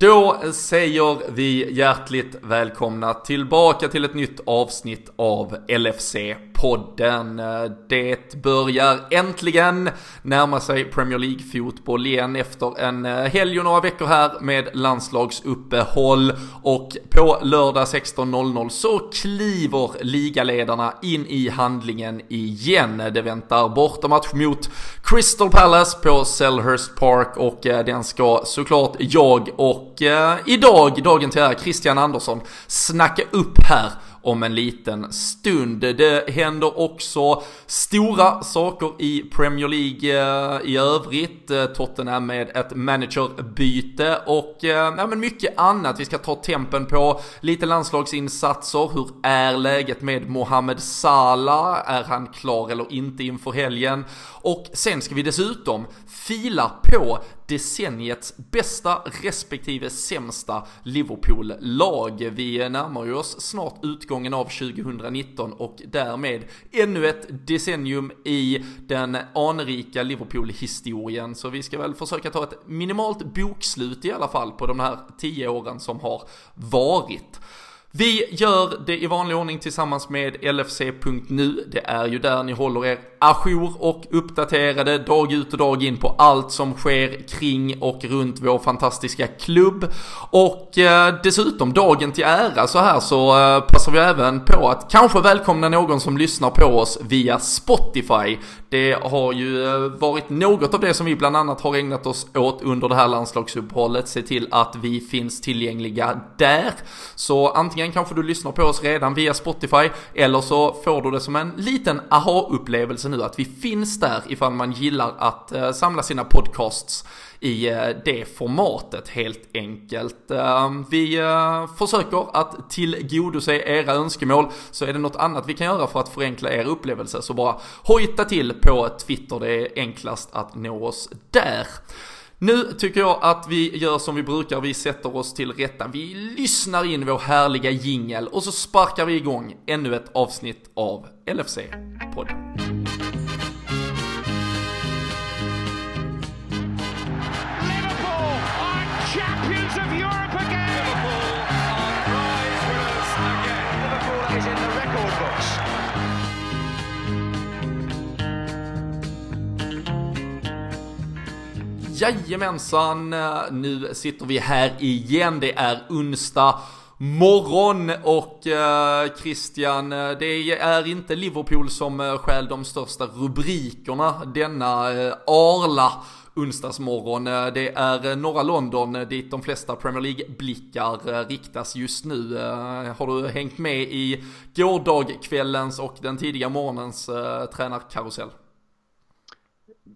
Då säger vi hjärtligt välkomna tillbaka till ett nytt avsnitt av LFC podden. Det börjar äntligen närma sig Premier League-fotboll igen efter en eh, helg och några veckor här med landslagsuppehåll. Och på lördag 16.00 så kliver ligaledarna in i handlingen igen. Det väntar bortamatch mot Crystal Palace på Selhurst Park och eh, den ska såklart jag och och eh, idag, dagen till ära, Christian Andersson, snacka upp här om en liten stund. Det händer också stora saker i Premier League eh, i övrigt. Eh, Tottenham med ett managerbyte och eh, ja, men mycket annat. Vi ska ta tempen på lite landslagsinsatser. Hur är läget med Mohamed Salah? Är han klar eller inte inför helgen? Och sen ska vi dessutom fila på decenniets bästa respektive sämsta Liverpool-lag. Vi närmar ju oss snart utgången av 2019 och därmed ännu ett decennium i den anrika Liverpool-historien. Så vi ska väl försöka ta ett minimalt bokslut i alla fall på de här tio åren som har varit. Vi gör det i vanlig ordning tillsammans med LFC.nu. Det är ju där ni håller er ajour och uppdaterade dag ut och dag in på allt som sker kring och runt vår fantastiska klubb. Och eh, dessutom dagen till ära så här så eh, passar vi även på att kanske välkomna någon som lyssnar på oss via Spotify. Det har ju eh, varit något av det som vi bland annat har ägnat oss åt under det här landslagsuppehållet. Se till att vi finns tillgängliga där. Så antingen kanske du lyssnar på oss redan via Spotify eller så får du det som en liten aha-upplevelse nu att vi finns där ifall man gillar att eh, samla sina podcasts i eh, det formatet helt enkelt. Ehm, vi eh, försöker att tillgodose era önskemål, så är det något annat vi kan göra för att förenkla er upplevelse så bara hojta till på Twitter, det är enklast att nå oss där. Nu tycker jag att vi gör som vi brukar, vi sätter oss till rätta, vi lyssnar in vår härliga jingel och så sparkar vi igång ännu ett avsnitt av LFC-podden. Jajamensan, nu sitter vi här igen. Det är onsdag morgon och eh, Christian, det är inte Liverpool som eh, stjäl de största rubrikerna denna eh, Arla onsdagsmorgon. Eh, det är eh, norra London dit de flesta Premier League-blickar eh, riktas just nu. Har du hängt med i gårdagkvällens och den tidiga morgonens tränarkarusell?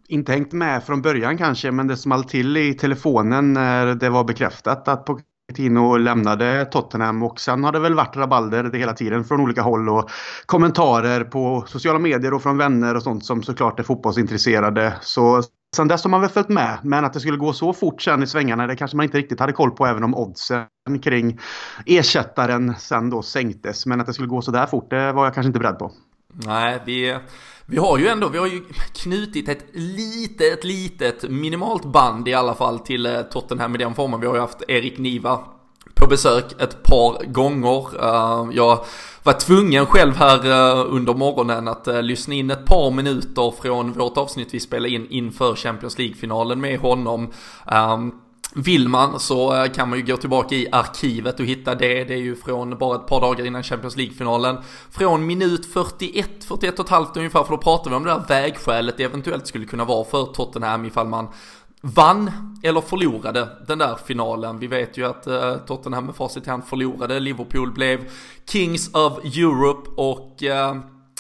Inte hängt med från början kanske, men det small till i telefonen när det var bekräftat att Pochettino lämnade Tottenham och sen har det väl varit rabalder det hela tiden från olika håll och kommentarer på sociala medier och från vänner och sånt som såklart är fotbollsintresserade. Så sen dess har man väl följt med, men att det skulle gå så fort sen i svängarna det kanske man inte riktigt hade koll på även om oddsen kring ersättaren sen då sänktes. Men att det skulle gå så där fort det var jag kanske inte beredd på. Nej, vi vi har ju ändå, vi har ju knutit ett litet, litet, minimalt band i alla fall till eh, Tottenham i den formen. Vi har ju haft Erik Niva på besök ett par gånger. Eh, jag var tvungen själv här eh, under morgonen att lyssna in ett par minuter från vårt avsnitt vi spelade in inför Champions League-finalen med honom. Ehm, vill man så eh, kan man ju gå tillbaka i arkivet och hitta det. Det är ju från bara ett par dagar innan Champions League-finalen. Från minut 41, 41 och ett halvt ungefär, för då pratar vi om det där vägskälet det eventuellt skulle kunna vara för Tottenham ifall man vann eller förlorade den där finalen. Vi vet ju att eh, Tottenham med facit i hand förlorade. Liverpool blev Kings of Europe och eh,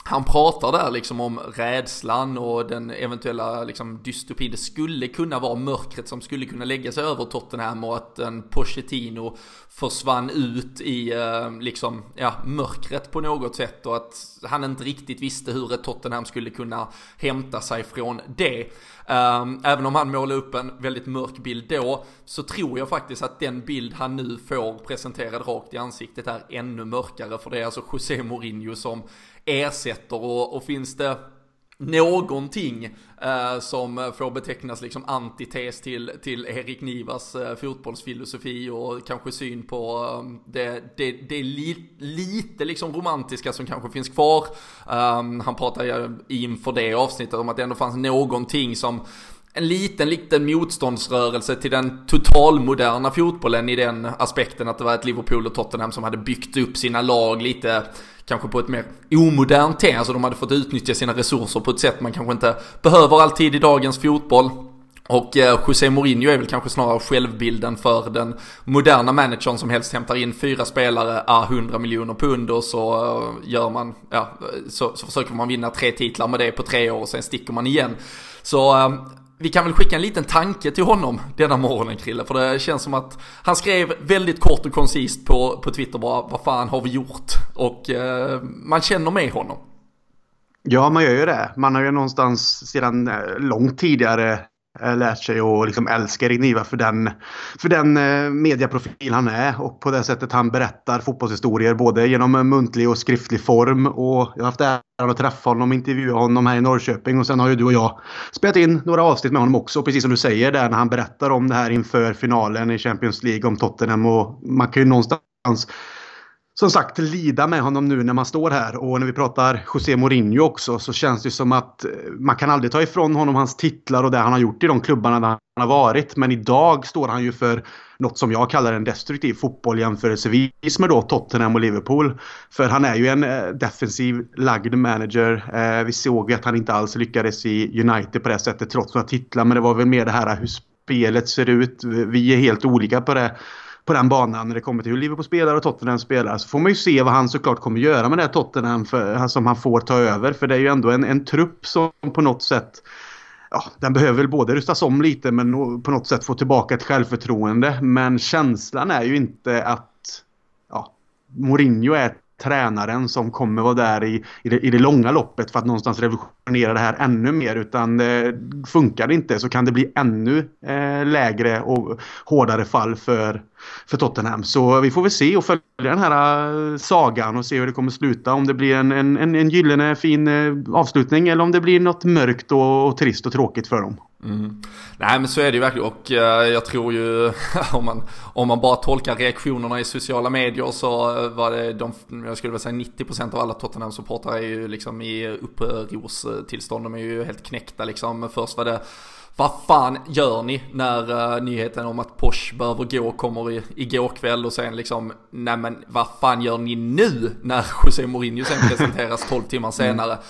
han pratar där liksom om rädslan och den eventuella liksom dystopin. Det skulle kunna vara mörkret som skulle kunna lägga sig över Tottenham och att en Pochettino försvann ut i eh, liksom, ja, mörkret på något sätt och att han inte riktigt visste hur ett Tottenham skulle kunna hämta sig från det. Ehm, även om han målade upp en väldigt mörk bild då, så tror jag faktiskt att den bild han nu får presenterad rakt i ansiktet är ännu mörkare, för det är alltså José Mourinho som ersätter och, och finns det någonting eh, som får betecknas liksom antites till, till Erik Nivas eh, fotbollsfilosofi och kanske syn på eh, det, det, det li, lite liksom romantiska som kanske finns kvar. Ehm, han pratade inför det avsnittet om att det ändå fanns någonting som en liten, liten motståndsrörelse till den totalmoderna fotbollen i den aspekten att det var ett Liverpool och Tottenham som hade byggt upp sina lag lite kanske på ett mer omodernt sätt. Alltså de hade fått utnyttja sina resurser på ett sätt man kanske inte behöver alltid i dagens fotboll. Och eh, José Mourinho är väl kanske snarare självbilden för den moderna managern som helst hämtar in fyra spelare, a 100 miljoner pund och så eh, gör man, ja, så, så försöker man vinna tre titlar med det på tre år och sen sticker man igen. Så eh, vi kan väl skicka en liten tanke till honom denna morgonen Krille, för det känns som att han skrev väldigt kort och koncist på, på Twitter bara, vad fan har vi gjort? Och eh, man känner med honom. Ja, man gör ju det. Man har ju någonstans sedan eh, långt tidigare Eh, lärt sig att liksom älska Erik Niva för den, för den eh, mediaprofil han är och på det sättet han berättar fotbollshistorier både genom eh, muntlig och skriftlig form. Och jag har haft äran att träffa honom och intervjua honom här i Norrköping och sen har ju du och jag spelat in några avsnitt med honom också. Precis som du säger där när han berättar om det här inför finalen i Champions League om Tottenham och man kan ju någonstans som sagt lida med honom nu när man står här. Och när vi pratar José Mourinho också så känns det som att eh, man kan aldrig ta ifrån honom hans titlar och det han har gjort i de klubbarna där han har varit. Men idag står han ju för något som jag kallar en destruktiv fotboll jämförelsevis med då Tottenham och Liverpool. För han är ju en eh, defensiv lagd manager. Eh, vi såg att han inte alls lyckades i United på det sättet trots några titlar. Men det var väl mer det här hur spelet ser ut. Vi är helt olika på det på den banan när det kommer till hur Liverpool spelar och Tottenham spelar. Så får man ju se vad han såklart kommer göra med det här Tottenham för, som han får ta över. För det är ju ändå en, en trupp som på något sätt Ja, den behöver väl både rustas om lite men på något sätt få tillbaka ett självförtroende. Men känslan är ju inte att ja, Mourinho är tränaren som kommer vara där i, i, det, i det långa loppet för att någonstans revolutionera det här ännu mer. Utan eh, funkar det inte så kan det bli ännu eh, lägre och hårdare fall för, för Tottenham. Så vi får väl se och följa den här eh, sagan och se hur det kommer sluta. Om det blir en, en, en, en gyllene fin eh, avslutning eller om det blir något mörkt och, och trist och tråkigt för dem. Mm. Nej men så är det ju verkligen och uh, jag tror ju om man, om man bara tolkar reaktionerna i sociala medier så var det de, jag skulle väl säga 90% av alla Tottenham-supportrar är ju liksom i upprorstillstånd. De är ju helt knäckta liksom. Först var det vad fan gör ni när uh, nyheten om att Porsche behöver gå kommer i, igår kväll och sen liksom, nej men vad fan gör ni nu när José Mourinho sen presenteras 12 timmar mm. senare? Mm.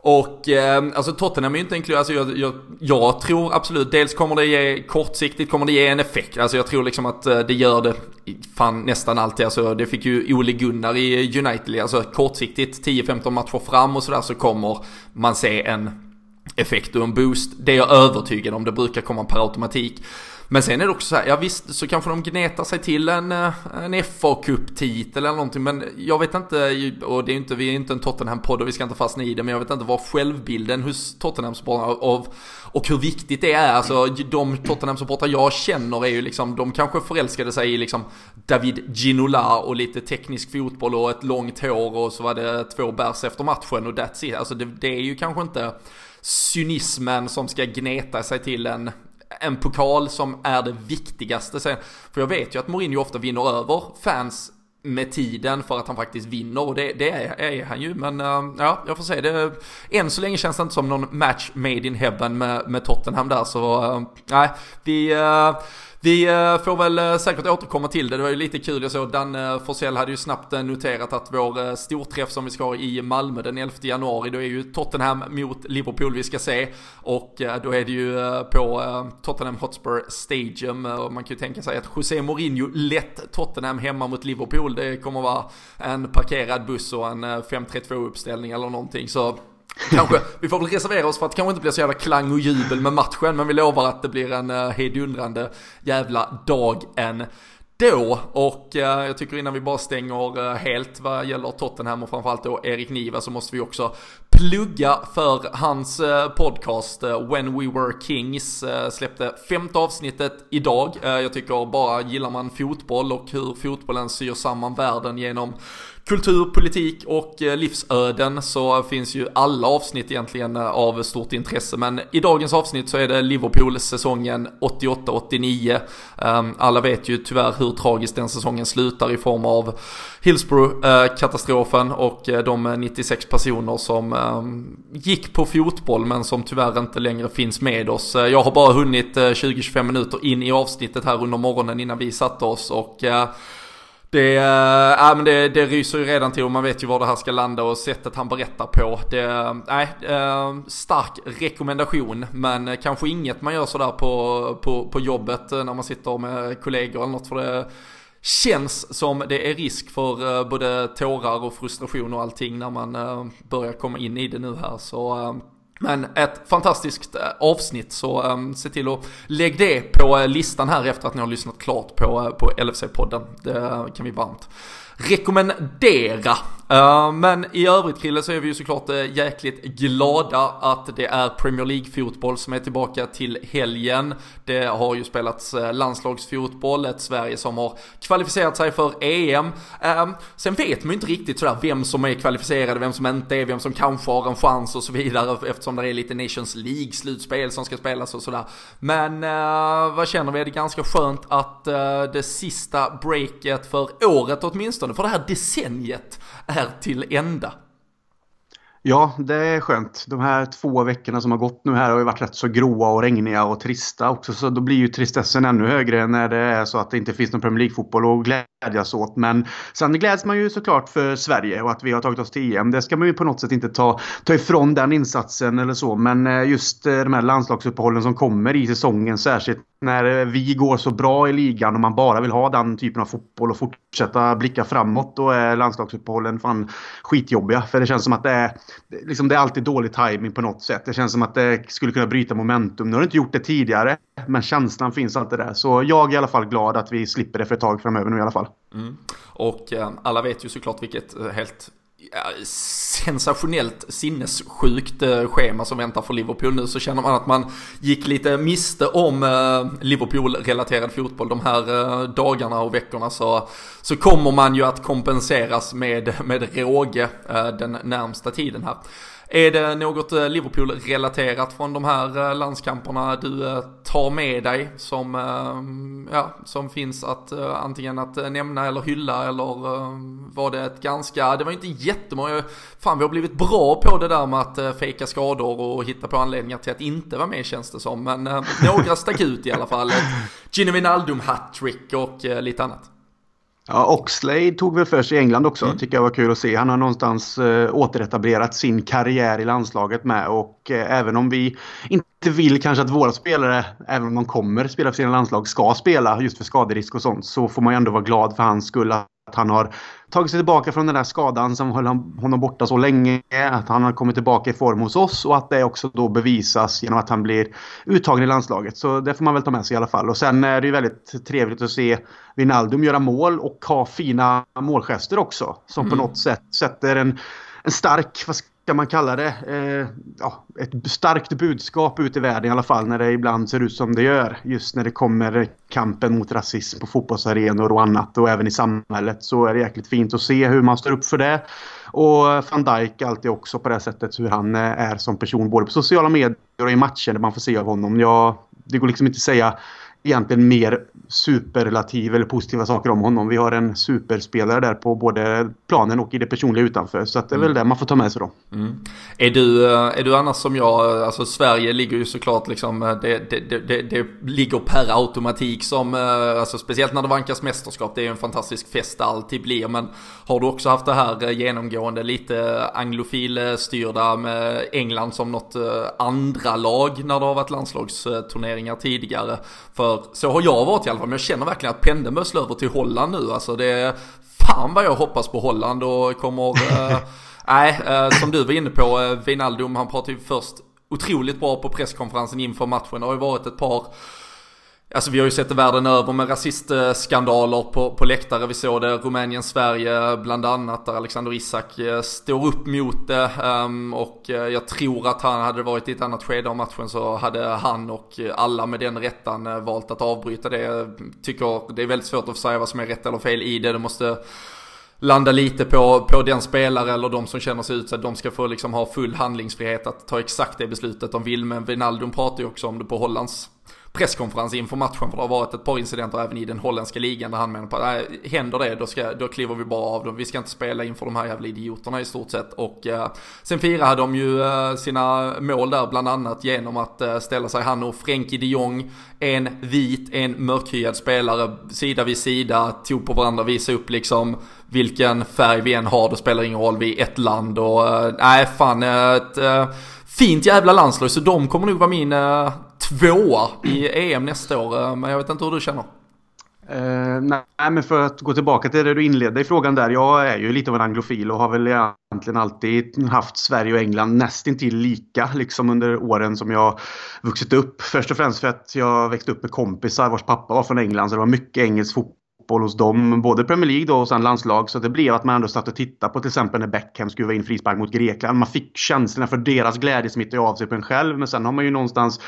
Och eh, alltså Tottenham är ju inte en alltså jag, jag, jag, tror absolut, dels kommer det ge, kortsiktigt kommer det ge en effekt. Alltså jag tror liksom att eh, det gör det fan nästan alltid. Alltså det fick ju Ole Gunnar i United, alltså kortsiktigt 10-15 matcher fram och sådär så kommer man se en effekt och en boost. Det är jag övertygad om, det brukar komma per automatik. Men sen är det också så här, ja visst så kanske de gnetar sig till en, eh, en fa Cup-titel eller någonting. Men jag vet inte, och det är inte, vi är inte en Tottenham-podd och vi ska inte fastna i det. Men jag vet inte vad självbilden hos Tottenham-supportrarna av och hur viktigt det är. Alltså de Tottenham-supportrar jag känner är ju liksom, de kanske förälskade sig i liksom David Ginola och lite teknisk fotboll och ett långt hår och så var det två bärs efter matchen och that's it. Alltså det, det är ju kanske inte cynismen som ska gneta sig till en, en pokal som är det viktigaste. För jag vet ju att Mourinho ofta vinner över fans med tiden för att han faktiskt vinner och det, det är, är, han ju. Men uh, ja, jag får se. Det, än så länge känns det inte som någon match made in heaven med, med Tottenham där så uh, nej, vi uh, vi eh, får väl eh, säkert återkomma till det. Det var ju lite kul. Jag såg Danne eh, Forsell hade ju snabbt noterat att vår storträff som vi ska ha i Malmö den 11 januari, då är ju Tottenham mot Liverpool vi ska se. Och då är det ju på Tottenham Hotspur Stadium. Och man kan ju tänka sig att José Mourinho lett Tottenham hemma mot Liverpool. Det kommer vara en parkerad buss och en 532 uppställning eller någonting. Så Kanske, vi får väl reservera oss för att det kanske inte blir så jävla klang och jubel med matchen, men vi lovar att det blir en eh, uh, hejdundrande jävla dag än då. Och eh, jag tycker innan vi bara stänger eh, helt vad gäller Tottenham och framförallt då Erik Niva så måste vi också plugga för hans eh, podcast When We Were Kings. Släppte femte avsnittet idag. Jag tycker bara gillar man fotboll och hur fotbollen syr samman världen genom kultur, politik och eh, livsöden så finns ju alla avsnitt egentligen eh, av stort intresse. Men i dagens avsnitt så är det Liverpool säsongen 88-89. Ehm, alla vet ju tyvärr hur tragiskt den säsongen slutar i form av Hillsborough-katastrofen och eh, de 96 personer som ehm, gick på fotboll men som tyvärr inte längre finns med oss. Jag har bara hunnit 20-25 minuter in i avsnittet här under morgonen innan vi satte oss och det, äh, men det, det ryser ju redan till och man vet ju var det här ska landa och sättet han berättar på. Det, eh, nej, äh, stark rekommendation men kanske inget man gör sådär på, på, på jobbet när man sitter med kollegor eller något för det känns som det är risk för både tårar och frustration och allting när man börjar komma in i det nu här. Så men ett fantastiskt eh, avsnitt så um, se till att lägg det på eh, listan här efter att ni har lyssnat klart på, eh, på LFC-podden. Det kan vi varmt rekommendera. Eh, men i övrigt Krille så är vi ju såklart eh, jäkligt glada att det är Premier League-fotboll som är tillbaka till helgen. Det har ju spelats eh, landslagsfotboll, ett Sverige som har kvalificerat sig för EM. Sen vet man ju inte riktigt sådär vem som är kvalificerade, vem som inte är, vem som kanske har en chans och så vidare eftersom det är lite Nations League-slutspel som ska spelas och sådär. Men vad känner vi? Är det ganska skönt att det sista breaket för året åtminstone åtminstone för det här decenniet är till ända. Ja, det är skönt. De här två veckorna som har gått nu här har ju varit rätt så gråa och regniga och trista också. Så då blir ju tristessen ännu högre när det är så att det inte finns någon Premier League-fotboll att glädjas åt. Men sen gläds man ju såklart för Sverige och att vi har tagit oss till EM. Det ska man ju på något sätt inte ta, ta ifrån den insatsen eller så. Men eh, just eh, de här landslagsuppehållen som kommer i säsongen, särskilt när eh, vi går så bra i ligan och man bara vill ha den typen av fotboll och fortsätta blicka framåt, då är landslagsuppehållen fan skitjobbiga. För det känns som att det är, liksom det är alltid dålig timing på något sätt. Det känns som att det skulle kunna bryta momentum. Nu har du inte gjort det tidigare, men känslan finns alltid där. Så jag är i alla fall glad att vi slipper det för ett tag framöver nu i alla fall. Mm. Och eh, alla vet ju såklart vilket eh, helt ja, sensationellt sinnessjukt eh, schema som väntar för Liverpool nu så känner man att man gick lite miste om eh, Liverpool-relaterad fotboll de här eh, dagarna och veckorna så, så kommer man ju att kompenseras med, med råge den närmsta tiden här. Är det något eh, Liverpool-relaterat från de här eh, landskamperna du eh, tar med dig som, ja, som finns att antingen att nämna eller hylla eller var det ett ganska, det var inte jättemånga, fan vi har blivit bra på det där med att fejka skador och hitta på anledningar till att inte vara med känns det som, men några stack ut i alla fall. Gino Wijnaldum hattrick och lite annat. Ja, Oxlade tog väl för sig i England också. Mm. Tycker jag var kul att se. Han har någonstans eh, återetablerat sin karriär i landslaget med. Och eh, även om vi inte vill kanske att våra spelare, även om de kommer spela för sina landslag, ska spela just för skaderisk och sånt. Så får man ju ändå vara glad för hans skull att han har tagit sig tillbaka från den där skadan som höll honom borta så länge. Att han har kommit tillbaka i form hos oss och att det också då bevisas genom att han blir uttagen i landslaget. Så det får man väl ta med sig i alla fall. Och sen är det ju väldigt trevligt att se Wijnaldum göra mål och ha fina målgester också. Som mm. på något sätt sätter en, en stark, vad ska man kalla det, eh, ja, ett starkt budskap ut i världen i alla fall när det ibland ser ut som det gör. Just när det kommer kampen mot rasism på fotbollsarenor och annat och även i samhället så är det jäkligt fint att se hur man står upp för det. Och van Dijk alltid också på det sättet hur han eh, är som person både på sociala medier och i matcher där man får se av honom. Ja, det går liksom inte att säga egentligen mer superlativ eller positiva saker om honom. Vi har en superspelare där på både planen och i det personliga utanför. Så att det är väl mm. det man får ta med sig då. Mm. Är, du, är du annars som jag, alltså Sverige ligger ju såklart liksom, det, det, det, det ligger per automatik som, alltså speciellt när det vankas mästerskap, det är ju en fantastisk fest det alltid blir. Men har du också haft det här genomgående lite anglofilstyrda med England som något andra lag när det har varit landslagsturneringar tidigare? För så har jag varit i alla fall, men jag känner verkligen att pendeln börjar slå över till Holland nu. Alltså det är, fan vad jag hoppas på Holland och kommer, eh, nej, äh, som du var inne på, äh, Wijnaldum, han pratade ju först otroligt bra på presskonferensen inför matchen. Det har ju varit ett par Alltså vi har ju sett det världen över med rasistskandaler på, på läktare. Vi såg det Rumänien-Sverige bland annat där Alexander Isak eh, står upp mot det. Ehm, och eh, jag tror att han hade varit i ett annat skede av matchen så hade han och alla med den rättan eh, valt att avbryta det. Jag tycker det är väldigt svårt att säga vad som är rätt eller fel i det. Det måste landa lite på, på den spelare eller de som känner sig utsatt. De ska få liksom ha full handlingsfrihet att ta exakt det beslutet de vill. Men Wijnaldum pratar ju också om det på Hollands presskonferens inför matchen för det har varit ett par incidenter även i den holländska ligan där han menar på att händer det då, ska, då kliver vi bara av dem. Vi ska inte spela inför de här jävla idioterna i stort sett. Och eh, sen firade de ju eh, sina mål där bland annat genom att eh, ställa sig han och Frenkie de Jong, en vit, en mörkhyad spelare sida vid sida, tog på varandra, visade upp liksom vilken färg vi än har, det spelar ingen roll, vi är ett land och eh, nej fan ett eh, fint jävla landslag så de kommer nog vara min eh, tvåa i EM nästa år. Eh, men jag vet inte hur du känner. Uh, nej, men för att gå tillbaka till det du inledde i frågan där. Jag är ju lite av en anglofil och har väl egentligen alltid haft Sverige och England nästintill lika liksom under åren som jag vuxit upp. Först och främst för att jag växte upp med kompisar vars pappa var från England så det var mycket engelsk fotboll hos dem. Både Premier League då och sen landslag. Så det blev att man ändå satt och tittade på till exempel när Beckham skruvade in frispark mot Grekland. Man fick känslorna för deras glädje smittade av sig på en själv. Men sen har man ju någonstans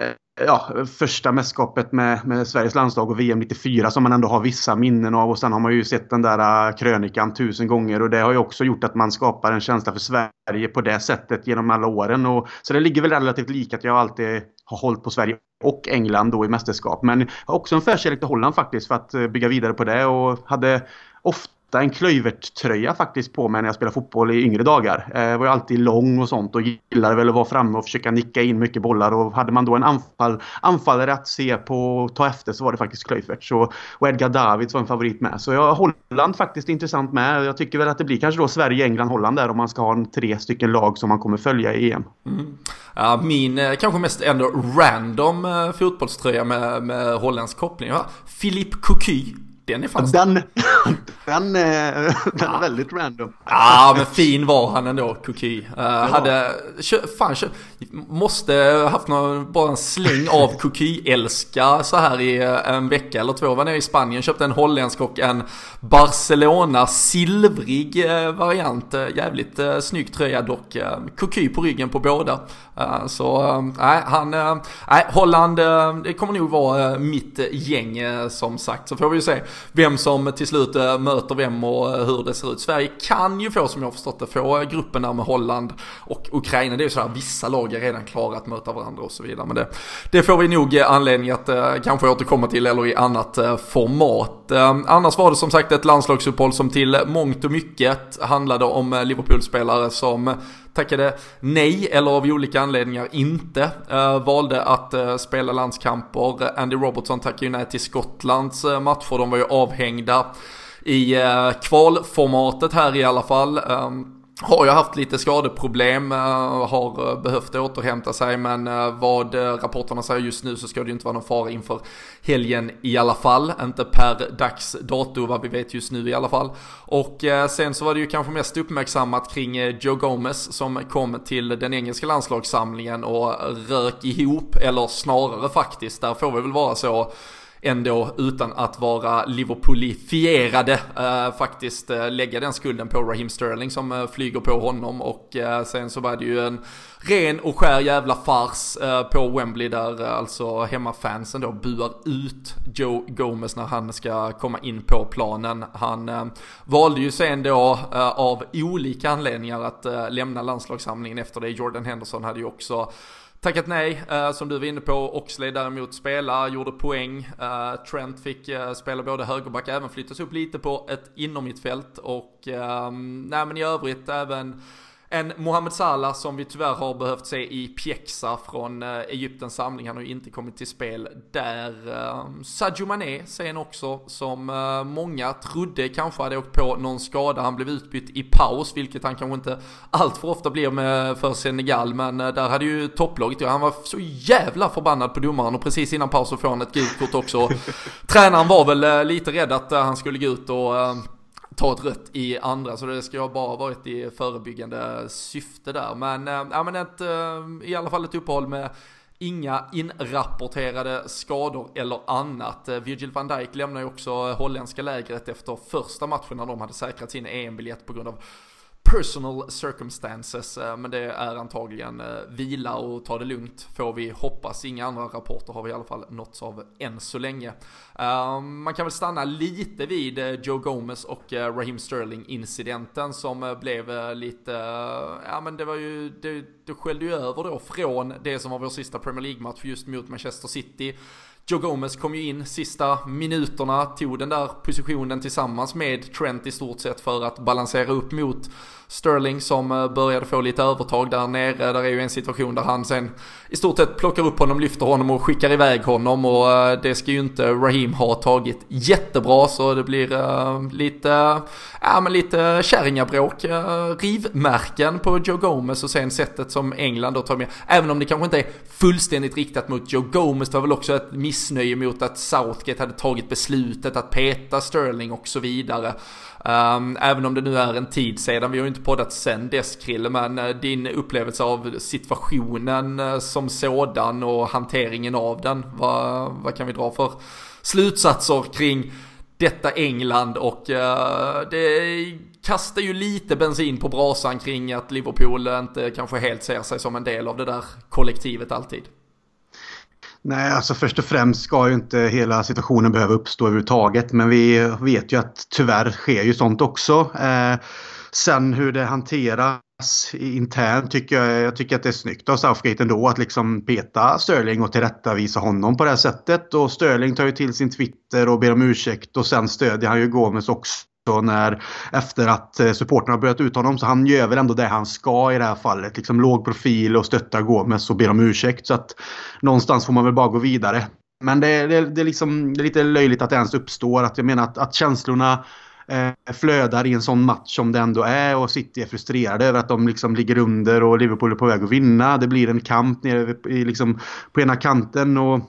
Eh, ja, första mästerskapet med, med Sveriges landslag och VM 94 som man ändå har vissa minnen av. Och sen har man ju sett den där eh, krönikan tusen gånger och det har ju också gjort att man skapar en känsla för Sverige på det sättet genom alla åren. Och, så det ligger väl relativt lika att jag alltid har hållit på Sverige och England då i mästerskap. Men jag har också en förkärlek till Holland faktiskt för att eh, bygga vidare på det och hade ofta en Klövert-tröja faktiskt på mig när jag spelade fotboll i yngre dagar. Jag var ju alltid lång och sånt och gillade väl att vara framme och försöka nicka in mycket bollar. Och hade man då en anfall, anfallare att se på och ta efter så var det faktiskt Klövert. Så, och Edgar Davids var en favorit med. Så jag, Holland faktiskt intressant med. Jag tycker väl att det blir kanske då Sverige, England, Holland där om man ska ha en tre stycken lag som man kommer följa i EM. Mm. Ja, min eh, kanske mest ändå random eh, fotbollströja med, med holländsk koppling. Philippe Cocu den är fast. Den, den, är, den ja. är väldigt random. Ja, men fin var han ändå, Kuki. Uh, ja. Hade, kö, fan, kö, måste haft någon, bara en släng av Kuki-älska så här i eh, en vecka eller två. Var nere i Spanien, köpte en holländsk och en Barcelona silvrig variant. Jävligt uh, snygg tröja dock. Uh, Kuki på ryggen på båda. Eh, så eh, nej, han, eh, nej, Holland, det kommer nog vara mitt gäng som sagt. Så får vi ju se vem som till slut möter vem och hur det ser ut. Sverige kan ju få, som jag har förstått det, få gruppen där med Holland och Ukraina. Det är ju så här, vissa lag är redan klara att möta varandra och så vidare. Men det, det får vi nog anledning att kanske återkomma till eller i annat format. Annars var det som sagt ett landslagsuppehåll som till mångt och mycket handlade om Liverpool-spelare som tackade nej eller av olika anledningar inte eh, valde att eh, spela landskamper. Andy Robertson tackade ju nej till Skottlands eh, matcher, de var ju avhängda i kvalformatet här i alla fall. Ehm, har ju haft lite skadeproblem, eh, har eh, behövt återhämta sig men eh, vad rapporterna säger just nu så ska det ju inte vara någon fara inför helgen i alla fall. Inte per dags dato vad vi vet just nu i alla fall. Och sen så var det ju kanske mest uppmärksammat kring Joe Gomez som kom till den engelska landslagssamlingen och rök ihop, eller snarare faktiskt, där får vi väl vara så ändå utan att vara Liverpoolifierade eh, faktiskt eh, lägga den skulden på Raheem Sterling som eh, flyger på honom och eh, sen så var det ju en ren och skär jävla fars eh, på Wembley där eh, alltså hemmafansen då buar ut Joe Gomez när han ska komma in på planen. Han eh, valde ju sen då eh, av olika anledningar att eh, lämna landslagssamlingen efter det. Jordan Henderson hade ju också Tackat nej, eh, som du var inne på. Oxley däremot spelar, gjorde poäng. Eh, Trent fick eh, spela både högerback, även flyttas upp lite på ett innermittfält. Och eh, nej men i övrigt även en Mohamed Salah som vi tyvärr har behövt se i pjäxa från eh, Egyptens samling. Han har ju inte kommit till spel där. Ehm, Sadio Mané sen också som eh, många trodde kanske hade åkt på någon skada. Han blev utbytt i paus, vilket han kanske inte allt för ofta blir med för Senegal. Men eh, där hade ju topplaget, han var så jävla förbannad på domaren och precis innan paus så får han ett gult kort också. Tränaren var väl lite rädd att han skulle gå ut och ta ett rött i andra, så det ska ju bara varit i förebyggande syfte där. Men, eh, ja, men ett, eh, i alla fall ett uppehåll med Inga inrapporterade skador eller annat. Eh, Virgil van Dijk lämnar ju också holländska lägret efter första matchen när de hade säkrat sin EM-biljett på grund av personal circumstances, eh, men det är antagligen eh, vila och ta det lugnt får vi hoppas. Inga andra rapporter har vi i alla fall nåtts av än så länge. Eh, man kan väl stanna lite vid Joe Gomez och Raheem Sterling incidenten som blev lite, ja men det var ju, det, det skällde ju över då från det som var vår sista Premier League-match just mot Manchester City Joe Gomez kom ju in sista minuterna, tog den där positionen tillsammans med Trent i stort sett för att balansera upp mot Sterling som eh, började få lite övertag där nere. Där är ju en situation där han sen i stort sett plockar upp honom, lyfter honom och skickar iväg honom och eh, det ska ju inte Raheem ha tagit jättebra så det blir uh, lite, ja men lite kärringabråk, uh, rivmärken på Joe Gomez och sen sättet som England då tar med. Även om det kanske inte är fullständigt riktat mot Joe Gomez, det var väl också ett missnöje mot att Southgate hade tagit beslutet att peta Sterling och så vidare. Um, även om det nu är en tid sedan, vi har ju inte poddat sen dess Krille, men uh, din upplevelse av situationen uh, som sådan och hanteringen av den, vad, vad kan vi dra för slutsatser kring detta England och uh, det kastar ju lite bensin på brasan kring att Liverpool inte kanske helt ser sig som en del av det där kollektivet alltid. Nej, alltså först och främst ska ju inte hela situationen behöva uppstå överhuvudtaget. Men vi vet ju att tyvärr sker ju sånt också. Eh, sen hur det hanteras internt tycker jag, jag tycker att det är snyggt av Southgate ändå att liksom peta Sterling och tillrättavisa honom på det här sättet. Och Sterling tar ju till sin Twitter och ber om ursäkt och sen stödjer han ju Gomes också när, efter att eh, supporterna börjat ut honom. Så han gör väl ändå det han ska i det här fallet. Liksom låg profil och stöttar Gomes och ber om ursäkt. Så att någonstans får man väl bara gå vidare. Men det, det, det, är, liksom, det är lite löjligt att det ens uppstår. Att jag menar att, att känslorna eh, flödar i en sån match som det ändå är och City är frustrerade över att de liksom ligger under och Liverpool är på väg att vinna. Det blir en kamp nere i, liksom, på ena kanten. och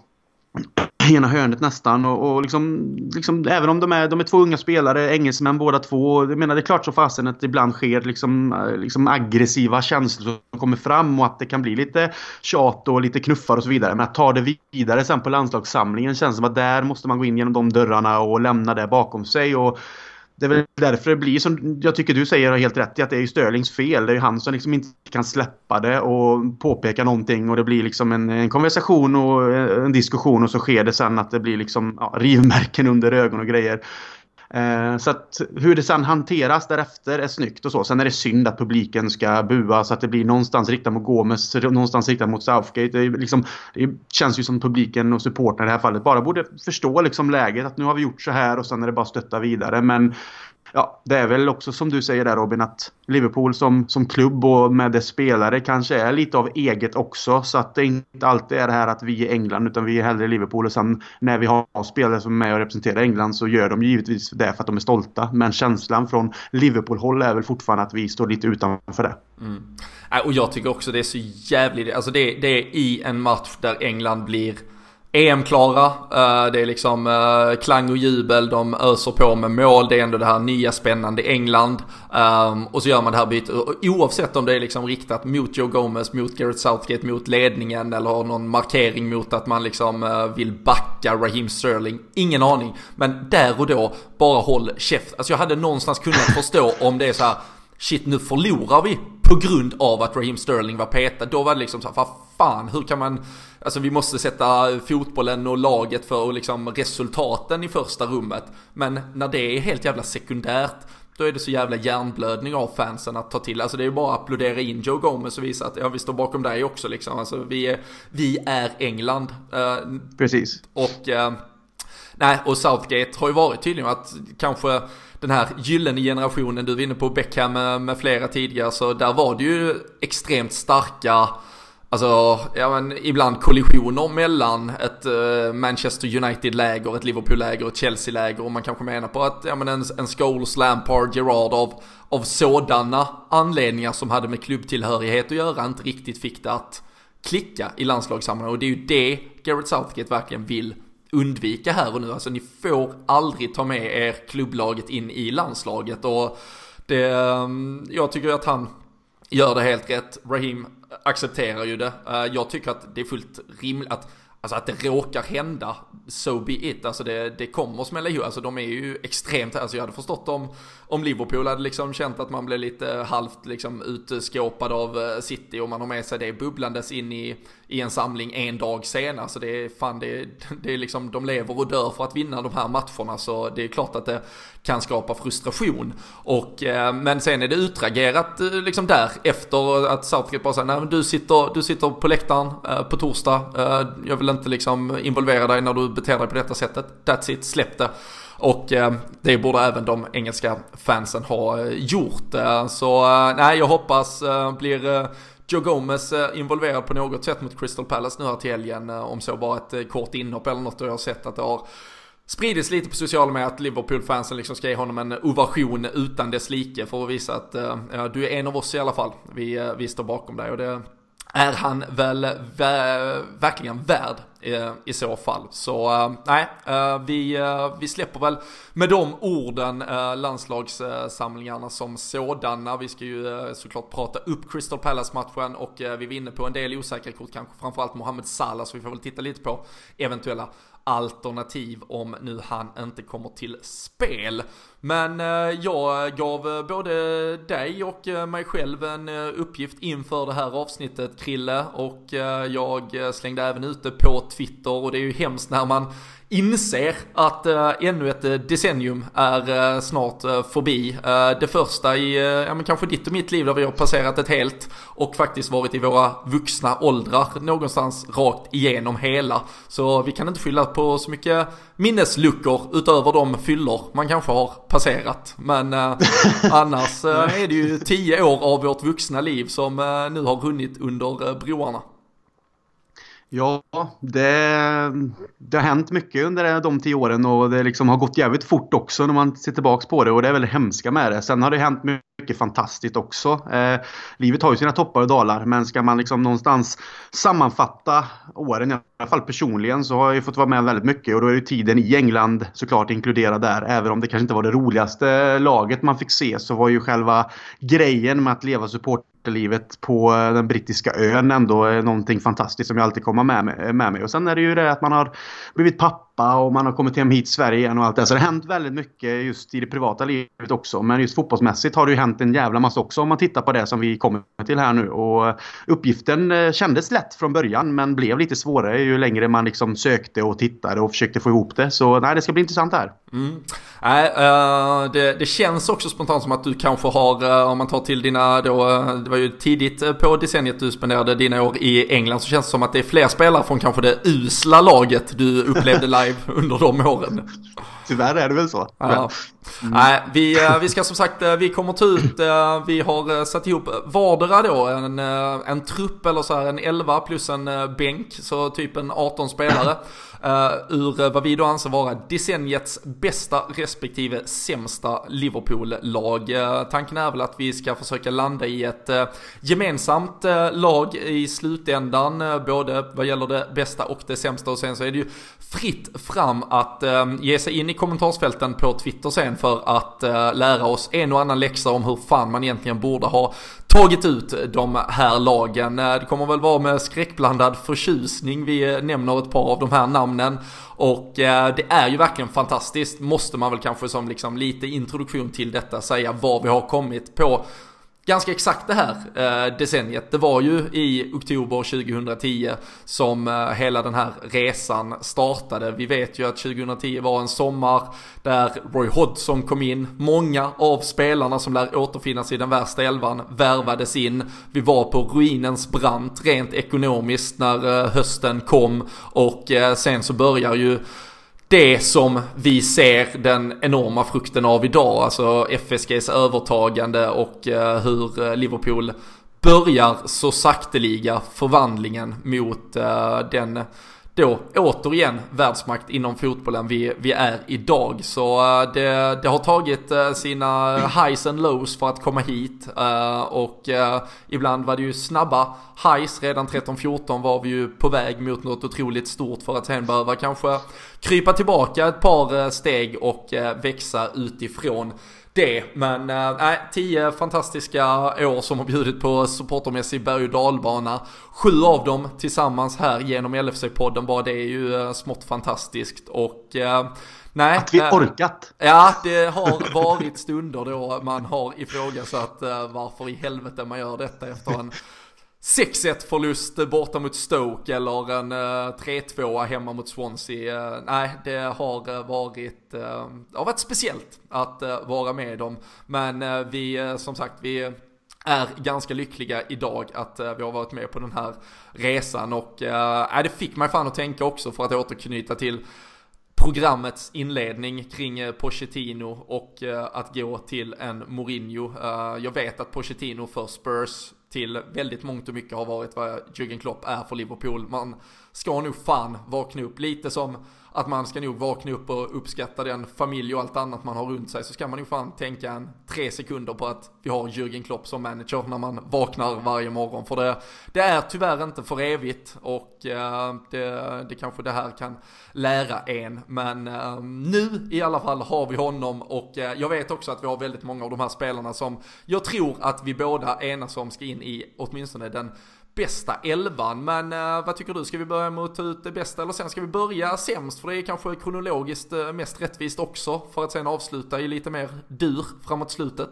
ena hörnet nästan. Och, och liksom, liksom, även om de är, de är två unga spelare, engelsmän båda två. Jag menar, det är klart så fasen att det ibland sker liksom, eh, liksom aggressiva känslor som kommer fram och att det kan bli lite tjat och lite knuffar och så vidare. Men att ta det vidare sen på landslagssamlingen känns som att där måste man gå in genom de dörrarna och lämna det bakom sig. Och det är väl därför det blir som jag tycker du säger helt rätt i att det är ju Störlings fel. Det är ju han som liksom inte kan släppa det och påpeka någonting och det blir liksom en, en konversation och en diskussion och så sker det sen att det blir liksom ja, rivmärken under ögon och grejer. Eh, så att hur det sen hanteras därefter är snyggt och så. Sen är det synd att publiken ska bua så att det blir någonstans riktat mot Gomes, någonstans riktat mot Southgate. Det, liksom, det känns ju som publiken och supportrarna i det här fallet bara borde förstå liksom läget. Att nu har vi gjort så här och sen är det bara att stötta vidare. Men ja, det är väl också som du säger där Robin att Liverpool som, som klubb och med dess spelare kanske är lite av eget också. Så att det inte alltid är det här att vi är England utan vi är hellre Liverpool. Och sen när vi har spelare som är med och representerar England så gör de givetvis det för att de är stolta. Men känslan från Liverpool-håll är väl fortfarande att vi står lite utanför det. Mm. Äh, och jag tycker också det är så jävligt, alltså det, det är i en match där England blir EM-klara. Uh, det är liksom uh, klang och jubel, de öser på med mål. Det är ändå det här nya spännande England. Um, och så gör man det här bytet. Oavsett om det är liksom riktat mot Joe Gomez, mot Gareth Southgate, mot ledningen eller har någon markering mot att man liksom uh, vill backa Raheem Sterling. Ingen aning. Men där och då, bara håll käft. Alltså jag hade någonstans kunnat förstå om det är så här shit nu förlorar vi på grund av att Raheem Sterling var petad. Då var det liksom så här, vad fan, hur kan man, alltså vi måste sätta fotbollen och laget för liksom resultaten i första rummet. Men när det är helt jävla sekundärt, då är det så jävla hjärnblödning av fansen att ta till. Alltså det är ju bara att applådera in Joe Gomez och visa att ja, vi står bakom dig också liksom. Alltså vi är, vi är England. Uh, Precis. Och, uh, nej, och Southgate har ju varit tydligen att kanske den här gyllene generationen, du var inne på Beckham med, med flera tidigare, så där var det ju extremt starka Alltså, ja men ibland kollisioner mellan ett eh, Manchester United-läger, ett Liverpool-läger, ett Chelsea-läger och man kanske menar på att, ja men en, en Scholes, Lampard, Gerard av, av sådana anledningar som hade med klubbtillhörighet att göra inte riktigt fick det att klicka i landslagssammanhang och det är ju det Gareth Southgate verkligen vill undvika här och nu. Alltså ni får aldrig ta med er klubblaget in i landslaget och det, ehm, jag tycker att han gör det helt rätt. Raheem accepterar ju det. Eh, jag tycker att det är fullt rimligt att Alltså att det råkar hända, so be it. Alltså det, det kommer smälla ihop. Alltså de är ju extremt, alltså jag hade förstått om, om Liverpool hade liksom känt att man blev lite halvt liksom utskåpad av eh, City och man har med sig det bubblandes in i, i en samling en dag senare. Så alltså det är fan, det, det är liksom, de lever och dör för att vinna de här matcherna. Så det är klart att det kan skapa frustration. Och, eh, men sen är det utragerat eh, liksom där efter att Southgate bara säger, nej men du sitter, du sitter på läktaren eh, på torsdag. jag vill inte liksom involvera dig när du beter dig på detta sättet. That's it, släpp det. Och eh, det borde även de engelska fansen ha eh, gjort. Eh, så eh, nej, jag hoppas eh, blir eh, Joe Gomez eh, involverad på något sätt mot Crystal Palace nu här till helgen. Eh, om så bara ett eh, kort inhopp eller något och jag har sett att det har spridits lite på sociala medier att Liverpool-fansen liksom ska ge honom en ovation utan dess like för att visa att ja, du är en av oss i alla fall. Vi, vi står bakom dig och det är han väl vä verkligen värd eh, i så fall. Så eh, nej, eh, vi, eh, vi släpper väl med de orden eh, landslagssamlingarna som sådana. Vi ska ju eh, såklart prata upp Crystal Palace-matchen och vi var inne på en del osäkra kort, kanske framförallt Mohamed Salah, så vi får väl titta lite på eventuella alternativ om nu han inte kommer till spel. Men eh, jag gav eh, både dig och eh, mig själv en uppgift inför det här avsnittet Krille och jag slängde även ut det på Twitter och det är ju hemskt när man inser att äh, ännu ett äh, decennium är äh, snart förbi. det första i, ja men kanske ditt och mitt liv där vi har passerat ett helt och faktiskt varit i våra vuxna åldrar någonstans rakt igenom hela. Så vi kan inte skylla på så mycket minnesluckor utöver de fyllor man kanske har passerat. Men annars är det ju tio år av vårt vuxna liv som nu har runnit under broarna. Ja, det, det har hänt mycket under de tio åren och det liksom har gått jävligt fort också när man ser tillbaka på det och det är väl det hemska med det. Sen har det hänt mycket fantastiskt också. Eh, livet har ju sina toppar och dalar men ska man liksom någonstans sammanfatta åren, i alla fall personligen, så har jag fått vara med väldigt mycket och då är ju tiden i England såklart inkluderad där. Även om det kanske inte var det roligaste laget man fick se så var ju själva grejen med att leva support livet på eh, den brittiska ön ändå är någonting fantastiskt som jag alltid kommer med, med mig. Och sen är det ju det att man har blivit pappa och man har kommit hem hit till Sverige igen och allt det. Så det har hänt väldigt mycket just i det privata livet också. Men just fotbollsmässigt har det ju hänt en jävla massa också om man tittar på det som vi kommer till här nu. Och uppgiften eh, kändes lätt från början men blev lite svårare ju längre man liksom sökte och tittade och försökte få ihop det. Så nej, det ska bli intressant här. Mm. Uh, det, det, känns också spontant som att du kanske har, uh, om man tar till dina då, det var ju tidigt på decenniet du spenderade dina år i England, så känns det som att det är fler spelare från kanske det usla laget du upplevde live under de åren. Tyvärr är det väl så. Ja. Mm. Nej, vi, vi ska som sagt, vi kommer ta ut, vi har satt ihop vardera då en, en trupp eller så här en 11 plus en bänk, så typ en 18 spelare. Ur vad vi då anser vara decenniets bästa respektive sämsta Liverpool-lag. Tanken är väl att vi ska försöka landa i ett gemensamt lag i slutändan, både vad gäller det bästa och det sämsta och sen så är det ju fritt fram att ge sig in i kommentarsfälten på Twitter sen för att eh, lära oss en och annan läxa om hur fan man egentligen borde ha tagit ut de här lagen. Eh, det kommer väl vara med skräckblandad förtjusning vi eh, nämner ett par av de här namnen. Och eh, det är ju verkligen fantastiskt, måste man väl kanske som liksom lite introduktion till detta säga var vi har kommit på ganska exakt det här eh, decenniet. Det var ju i oktober 2010 som eh, hela den här resan startade. Vi vet ju att 2010 var en sommar där Roy Hodgson kom in. Många av spelarna som lär återfinnas i den värsta elvan värvades in. Vi var på ruinens brant rent ekonomiskt när eh, hösten kom och eh, sen så börjar ju det som vi ser den enorma frukten av idag, alltså FSGs övertagande och eh, hur eh, Liverpool börjar så sakteliga förvandlingen mot eh, den då återigen världsmakt inom fotbollen vi, vi är idag. Så eh, det, det har tagit eh, sina highs and lows för att komma hit eh, och ibland var det ju snabba highs. Redan 13-14 var vi ju på väg mot något otroligt stort för att sen behöva kanske krypa tillbaka ett par steg och växa utifrån det. Men nej, äh, tio fantastiska år som har bjudit på supportermässig berg och dalbana. Sju av dem tillsammans här genom LFC-podden bara det är ju äh, smått fantastiskt. Och äh, Nej, att vi orkat. Ja, det har varit stunder då man har ifrågasatt varför i helvete man gör detta efter en 6-1 förlust borta mot Stoke eller en eh, 3-2 hemma mot Swansea. Eh, nej, det har eh, varit, det har varit speciellt att vara med dem. Men vi, som sagt, vi är ganska lyckliga idag att vi har varit med på den här resan och äh, det fick mig fan att tänka också för att återknyta till programmets inledning kring Pochettino och att gå till en Mourinho. Jag vet att Pochettino för Spurs till väldigt mångt och mycket har varit vad Jürgen Klopp är för Liverpool. Man ska nog fan vakna upp lite som att man ska nog vakna upp och uppskatta den familj och allt annat man har runt sig så ska man nog fan tänka en tre sekunder på att vi har Jürgen Klopp som manager när man vaknar varje morgon. För det, det är tyvärr inte för evigt och eh, det, det kanske det här kan lära en. Men eh, nu i alla fall har vi honom och eh, jag vet också att vi har väldigt många av de här spelarna som jag tror att vi båda enas om ska in i åtminstone den bästa elvan. Men uh, vad tycker du? Ska vi börja med att ta ut det bästa eller sen ska vi börja sämst? För det är kanske kronologiskt uh, mest rättvist också. För att sen avsluta i lite mer dur framåt slutet.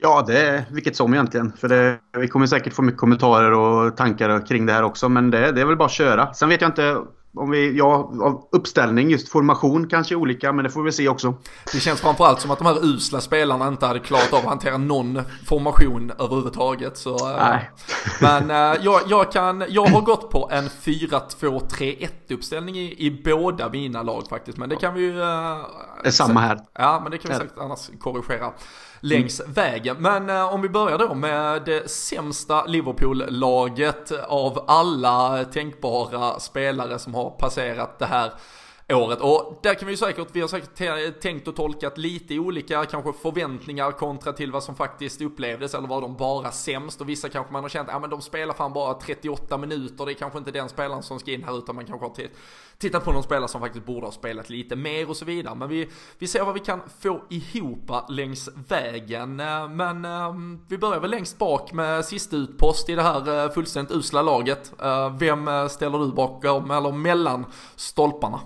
Ja, det är vilket som egentligen. För det, vi kommer säkert få mycket kommentarer och tankar kring det här också. Men det, det är väl bara att köra. Sen vet jag inte om vi, ja, uppställning, just formation kanske är olika, men det får vi se också. Det känns framförallt som att de här usla spelarna inte hade klarat av att hantera någon formation överhuvudtaget. Så, eh, Nej. Men äh, jag, jag, kan, jag har gått på en 4-2-3-1 uppställning i, i båda mina lag faktiskt. Men det kan vi ju... Äh, det är samma här. Ja, men det kan vi säkert annars korrigera längs mm. vägen. Men eh, om vi börjar då med det sämsta Liverpool-laget av alla tänkbara spelare som har passerat det här året. Och där kan vi ju säkert, vi har säkert tänkt och tolkat lite olika kanske förväntningar kontra till vad som faktiskt upplevdes eller var de bara sämst och vissa kanske man har känt, ja men de spelar fan bara 38 minuter, det är kanske inte den spelaren som ska in här utan man kanske har tittat på någon spelare som faktiskt borde ha spelat lite mer och så vidare. Men vi, vi ser vad vi kan få ihop längs vägen. Men ehm, vi börjar väl längst bak med sista utpost i det här eh, fullständigt usla laget. Eh, vem eh, ställer du bakom eller mellan stolparna?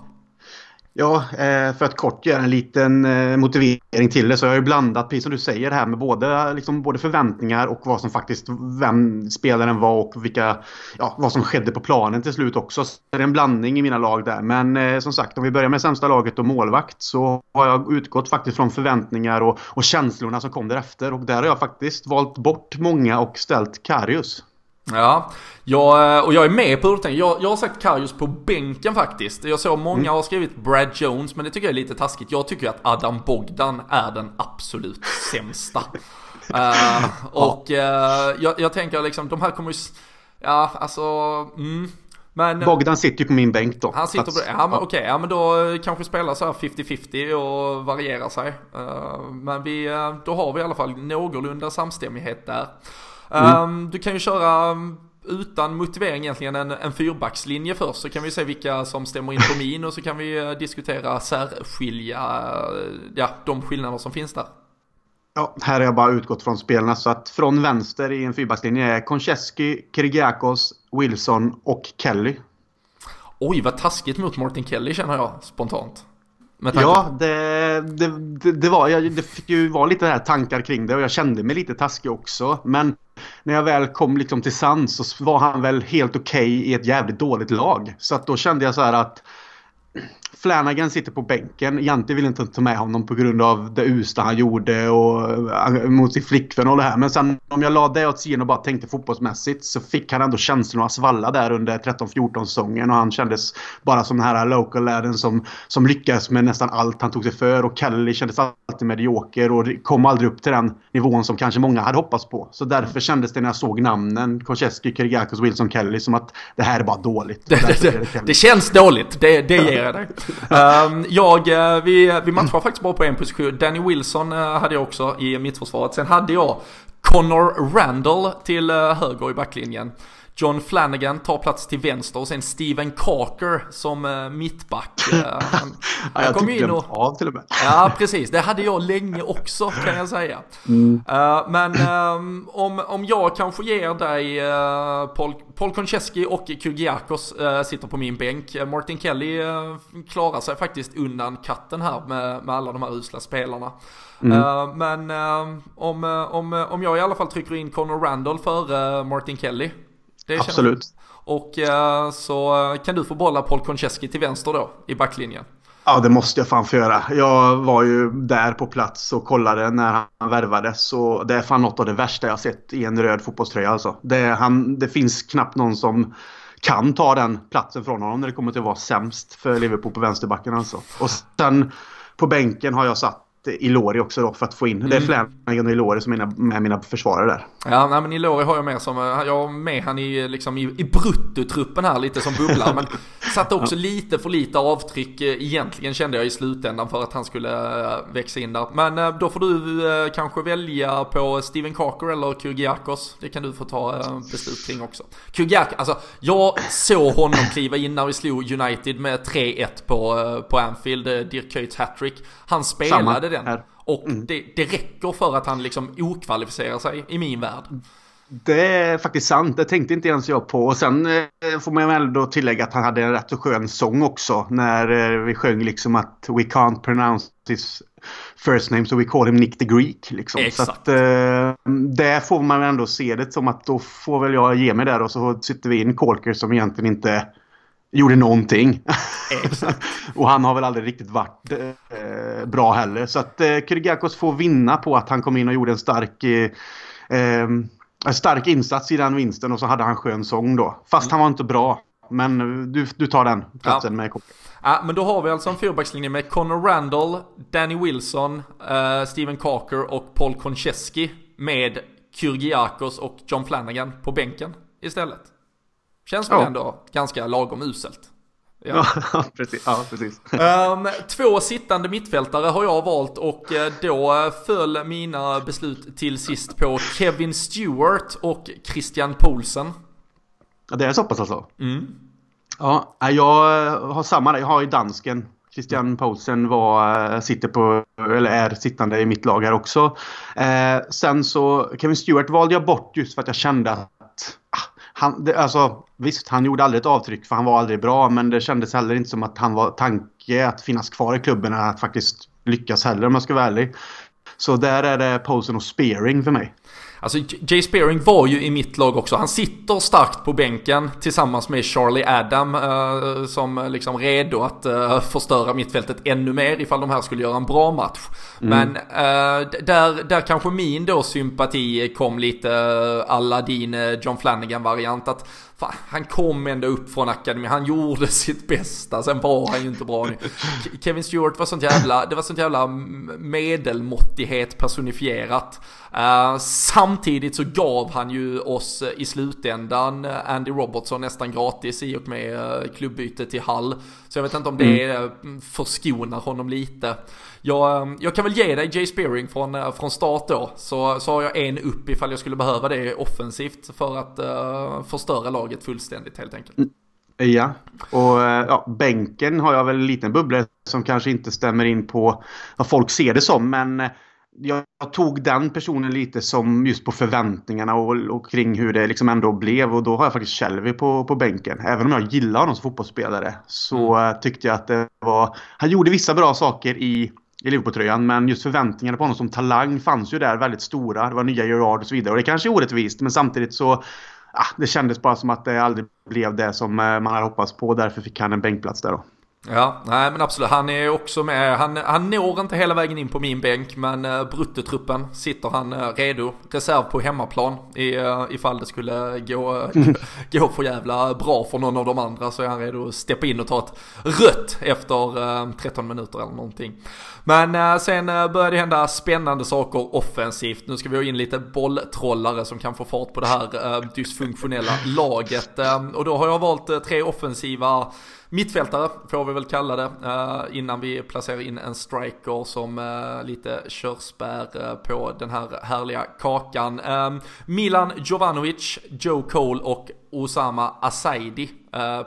Ja, eh, för att kort göra en liten eh, motivering till det så jag har ju blandat, precis som du säger, här med både, liksom, både förväntningar och vad som faktiskt, vem spelaren var och vilka, ja, vad som skedde på planen till slut också. Så det är en blandning i mina lag där. Men eh, som sagt, om vi börjar med sämsta laget och målvakt så har jag utgått faktiskt från förväntningar och, och känslorna som kom därefter. Och där har jag faktiskt valt bort många och ställt Karius. Ja, jag, eh, och jag är med på urtänk. Jag, jag har sagt Karius på bänken faktiskt. Jag såg många mm. har skrivit Brad Jones, men det tycker jag är lite taskigt. Jag tycker att Adam Bogdan är den absolut sämsta. uh, och uh, jag, jag, tänker liksom, de här kommer ju... Ja, alltså... Mm. Men, Bogdan sitter ju på min bänk då. Han sitter på, ja men okej, okay, ja men då kanske spelar så här 50-50 och varierar sig. Uh, men vi, då har vi i alla fall någorlunda samstämmighet där. Mm. Um, du kan ju köra um, utan motivering egentligen en, en fyrbackslinje först så kan vi se vilka som stämmer in på min och så kan vi uh, diskutera särskilja, uh, ja de skillnader som finns där. Ja, här har jag bara utgått från spelarna så att från vänster i en fyrbackslinje är Konchesky, Kirigiakos, Wilson och Kelly. Oj, vad taskigt mot Martin Kelly känner jag spontant. Ja, det, det, det, var, jag, det fick ju vara lite här tankar kring det och jag kände mig lite taskig också. Men när jag väl kom liksom till sans så var han väl helt okej okay i ett jävligt dåligt lag. Så att då kände jag så här att Flanagan sitter på bänken. Jante vill inte ta med honom på grund av det usla han gjorde och eh, mot sin flickvän och det här. Men sen om jag la det åt sidan och bara tänkte fotbollsmässigt så fick han ändå känslorna svalla där under 13-14 säsongen och han kändes bara som den här local ladden som, som lyckades med nästan allt han tog sig för och Kelly kändes alltid medioker och kom aldrig upp till den nivån som kanske många hade hoppats på. Så därför kändes det när jag såg namnen Konchesky, Kiriakos, Wilson, Kelly som att det här är bara dåligt. Det, det, det, det, känns dåligt, det, det ger jag dig um, jag, eh, vi, vi matchar faktiskt bara på en position. Danny Wilson eh, hade jag också i mittförsvaret. Sen hade jag Connor Randall till eh, höger i backlinjen. John Flanagan tar plats till vänster och sen Steven Carker som uh, mittback. Uh, han, ja, jag kom in och... av till och med. ja, precis. Det hade jag länge också kan jag säga. Mm. Uh, men um, om, om jag kanske ger dig Paul, Paul Konchesky och Kugiakos sitter på min bänk. Martin Kelly klarar sig faktiskt undan katten här med, med alla de här usla spelarna. Mm. Men uh, om, om, om jag i alla fall trycker in Conor Randall före Martin Kelly det Absolut. Och uh, så kan du få bolla Paul Konchesky till vänster då i backlinjen. Ja, det måste jag fan få göra. Jag var ju där på plats och kollade när han värvades. Och det är fan något av det värsta jag sett i en röd fotbollströja. Alltså. Det, han, det finns knappt någon som kan ta den platsen från honom när det kommer till att vara sämst för Liverpool på vänsterbacken. Alltså. Och sen på bänken har jag satt Ilori också då för att få in. Mm. Det är mm. Flanagan och Ilori som är mina, med mina försvarare där. Ja, nej, men Ilori har jag med som, jag har med han i, liksom, i, i bruttotruppen här lite som bubblar. men satte också lite för lite avtryck eh, egentligen kände jag i slutändan för att han skulle eh, växa in där. Men eh, då får du kanske välja på Steven Carker eller Kyrgiakos. Det kan du få ta beslut kring också. Kyrgiakos, alltså jag såg honom kliva in när vi slog United med 3-1 på, på Anfield, Dirk Kuyts hattrick. Han spelade den. Här. Och mm. det, det räcker för att han liksom okvalificerar sig i min värld. Det är faktiskt sant. Det tänkte inte ens jag på. Och sen eh, får man väl då tillägga att han hade en rätt så skön sång också. När eh, vi sjöng liksom att We can't pronounce his first name so we call him Nick the Greek. Liksom. Exakt. Så att, eh, där får man ändå se det som att då får väl jag ge mig där och så sitter vi in Colker som egentligen inte gjorde någonting. och han har väl aldrig riktigt varit eh, bra heller. Så att eh, Kyrgiakos får vinna på att han kom in och gjorde en stark, eh, eh, stark insats i den vinsten och så hade han skön sång då. Fast han var inte bra. Men du, du tar den platsen ja. med Koppe. Ja, men då har vi alltså en fyrbackslinje med Conor Randall, Danny Wilson, uh, Steven Carker och Paul Konchesky med Kyrgiakos och John Flanagan på bänken istället. Känns väl ja. ändå ganska lagom uselt. Ja, ja precis. Ja, precis. Um, två sittande mittfältare har jag valt och eh, då föll mina beslut till sist på Kevin Stewart och Christian Poulsen. Ja, det är så pass alltså? Mm. Ja, jag har samma Jag har ju dansken. Christian Poulsen var, eh, sitter på, eller är sittande i mitt lag här också. Eh, sen så, Kevin Stewart valde jag bort just för att jag kände att ah, han, det, alltså, visst, han gjorde aldrig ett avtryck för han var aldrig bra. Men det kändes heller inte som att han var tanke att finnas kvar i klubben eller att faktiskt lyckas heller om jag ska vara ärlig. Så där är det Posen och Spearing för mig. Alltså Jay Spearing var ju i mitt lag också. Han sitter starkt på bänken tillsammans med Charlie Adam uh, som liksom redo att uh, förstöra mittfältet ännu mer ifall de här skulle göra en bra match. Mm. Men uh, där, där kanske min då sympati kom lite uh, Aladdin John Flanagan variant att fan, han kom ändå upp från akademin, han gjorde sitt bästa, sen var han ju inte bra nu. Kevin Stewart var sånt jävla, det var sånt jävla medelmåttighet personifierat. Uh, samtidigt så gav han ju oss i slutändan Andy Robertson nästan gratis i och med klubbytet till Hall. Så jag vet inte om det mm. förskonar honom lite. Jag, jag kan väl ge dig Jay Spearing från, från start då, så, så har jag en upp ifall jag skulle behöva det offensivt för att uh, förstöra laget fullständigt helt enkelt. Mm. Ja, och ja, bänken har jag väl en liten bubbla som kanske inte stämmer in på vad folk ser det som, men jag tog den personen lite som just på förväntningarna och, och kring hur det liksom ändå blev. Och då har jag faktiskt Shelby på, på bänken. Även om jag gillar honom som fotbollsspelare så mm. tyckte jag att det var... Han gjorde vissa bra saker i, i Liverpool-tröjan men just förväntningarna på honom som talang fanns ju där väldigt stora. Det var nya Gerard och så vidare. Och det kanske är orättvist men samtidigt så... Ah, det kändes bara som att det aldrig blev det som eh, man hade hoppats på. Därför fick han en bänkplats där då. Ja, nej men absolut. Han är också med. Han, han når inte hela vägen in på min bänk, men uh, bruttotruppen sitter han uh, redo. Reserv på hemmaplan i, uh, ifall det skulle gå, uh, gå för jävla bra för någon av de andra så är han redo att steppa in och ta ett rött efter 13 minuter eller någonting. Men sen börjar det hända spännande saker offensivt. Nu ska vi ha in lite bolltrollare som kan få fart på det här dysfunktionella laget. och då har jag valt tre offensiva mittfältare får vi väl kalla det eh, innan vi placerar in en striker som eh, lite körsbär eh, på den här härliga kakan. Ehm, Milan Jovanovic, Joe Cole och Osama Asaidi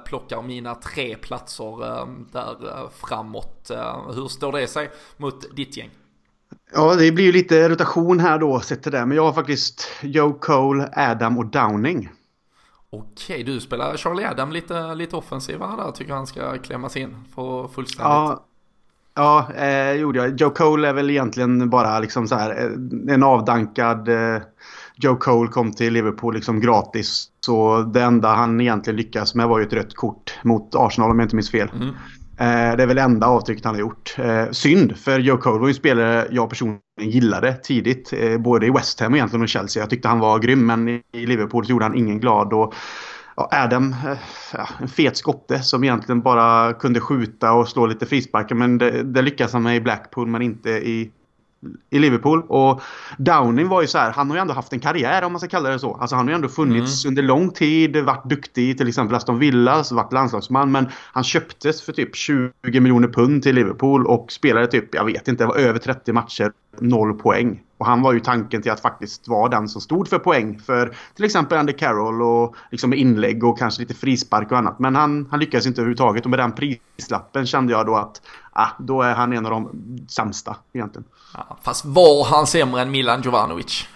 plockar mina tre platser ehm, där framåt. hur står det sig mot ditt gäng? Ja, det blir ju lite rotation här då sett till det. Men jag har faktiskt Joe Cole, Adam och Downing. Okej, du spelar Charlie Adam lite, lite offensivare där. Tycker han ska klämmas in för fullständigt. Ja, ja eh, gjorde jag. Joe Cole är väl egentligen bara liksom så här eh, en avdankad eh, Joe Cole kom till Liverpool liksom gratis. Så det enda han egentligen lyckas med var ju ett rött kort mot Arsenal om jag inte minns fel. Mm. Eh, det är väl enda avtrycket han har gjort. Eh, synd, för Joe Cole var ju en spelare jag personligen gillade tidigt. Eh, både i West Ham egentligen och Chelsea. Jag tyckte han var grym, men i Liverpool så gjorde han ingen glad. Och, ja, Adam, eh, ja, en fet skotte som egentligen bara kunde skjuta och slå lite frisparkar. Men det, det lyckas han med i Blackpool, men inte i i Liverpool. Och Downing var ju så här, han har ju ändå haft en karriär om man ska kalla det så. Alltså han har ju ändå funnits mm. under lång tid, varit duktig till exempel Aston Villa, varit landslagsman. Men han köptes för typ 20 miljoner pund till Liverpool och spelade typ, jag vet inte, över 30 matcher, noll poäng. Och han var ju tanken till att faktiskt vara den som stod för poäng för till exempel Andy Carroll och liksom inlägg och kanske lite frispark och annat. Men han, han lyckades inte överhuvudtaget och med den prislappen kände jag då att ah, då är han en av de sämsta egentligen. Ja, fast var han sämre än Milan Jovanovic?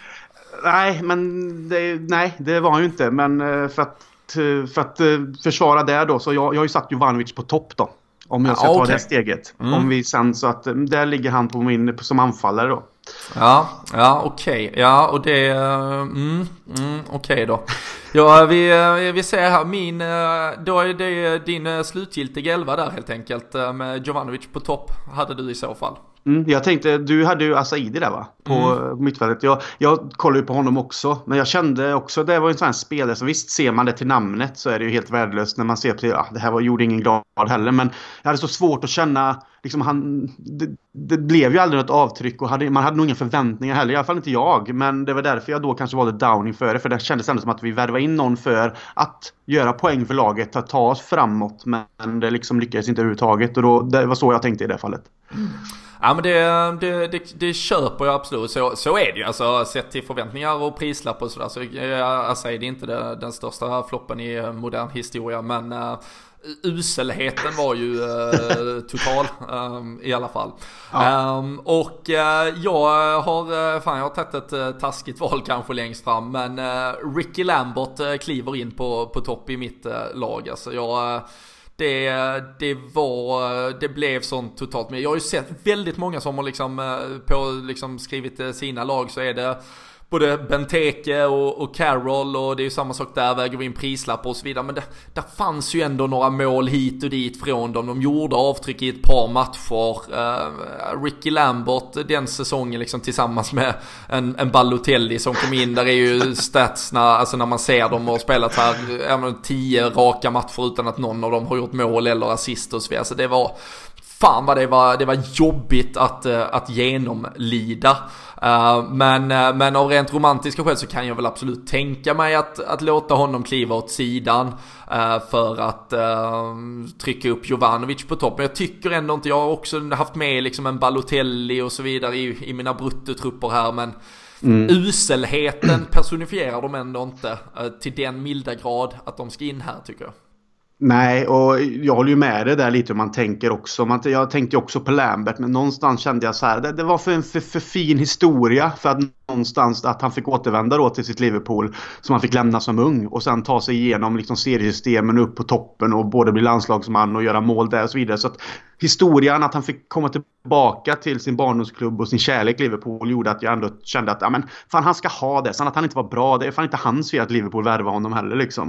Nej, men det, nej, det var han ju inte. Men eh, för att, eh, för att eh, försvara det då så jag, jag har ju satt Jovanovic på topp då. Om jag ska ja, ta okay. det steget. Mm. Om vi sen så att där ligger han på min som anfallare då. Ja, ja okej. Okay. Ja, och det... Mm, mm, okej okay då. Ja, vi, vi ser här min... Då är det din slutgiltiga elva där helt enkelt. Med Jovanovic på topp hade du i så fall. Mm, jag tänkte, du hade ju Asaidi där va? På mm. mittfältet. Jag, jag kollade ju på honom också. Men jag kände också, det var en sån här spelare som visst ser man det till namnet så är det ju helt värdelöst när man ser till, ja, det här var, gjorde ingen glad heller. Men jag hade så svårt att känna, liksom han, det, det blev ju aldrig något avtryck och hade, man hade nog inga förväntningar heller. I alla fall inte jag. Men det var därför jag då kanske valde Downing före. För det kändes ändå som att vi värvade in någon för att göra poäng för laget, att ta oss framåt. Men det liksom lyckades inte överhuvudtaget. Och då, det var så jag tänkte i det fallet. Mm. Ja men det, det, det, det köper jag absolut. Så, så är det ju. Alltså sett till förväntningar och prislapp och sådär. Så jag säger det är inte det, den största floppen i modern historia. Men uh, uselheten var ju uh, total um, i alla fall. Ja. Um, och uh, jag har, fan jag har tagit ett uh, taskigt val kanske längst fram. Men Ricky Lambert kliver in på, på topp i mitt lag. Alltså jag det, det var, det blev sånt totalt. Men jag har ju sett väldigt många som har liksom eh, på liksom skrivit eh, sina lag så är det både Benteke och, och Carroll och det är ju samma sak där, väger vi in prislappar och så vidare. Men det, där fanns ju ändå några mål hit och dit från dem. De gjorde avtryck i ett par matcher. Uh, Ricky Lambert den säsongen liksom tillsammans med en, en Balotelli som kom in. Där är ju statsna, alltså när man ser dem och spelat här, menar, tio raka matcher utan att någon av dem har gjort mål eller assist och så vidare. Så det var, fan vad det var, det var jobbigt att, eh, att genomlida. Uh, men, uh, men av rent romantiska skäl så kan jag väl absolut tänka mig att, att låta honom kliva åt sidan för att trycka upp Jovanovic på topp. Men jag tycker ändå inte, jag har också haft med liksom en Balotelli och så vidare i, i mina bruttotrupper här men Mm. Uselheten personifierar de ändå inte till den milda grad att de ska in här tycker jag. Nej, och jag håller ju med dig där lite hur man tänker också. Man, jag tänkte också på Lambert, men någonstans kände jag så här. Det, det var för en för, för, fin historia för att någonstans att han fick återvända då till sitt Liverpool som han fick lämna som ung och sen ta sig igenom liksom seriesystemen upp på toppen och både bli landslagsman och göra mål där och så vidare. Så att historien att han fick komma tillbaka till sin barndomsklubb och sin kärlek Liverpool gjorde att jag ändå kände att ja, men, fan, han ska ha det. Sen att han inte var bra, det är fan inte hans fel att Liverpool värvade honom heller. Liksom.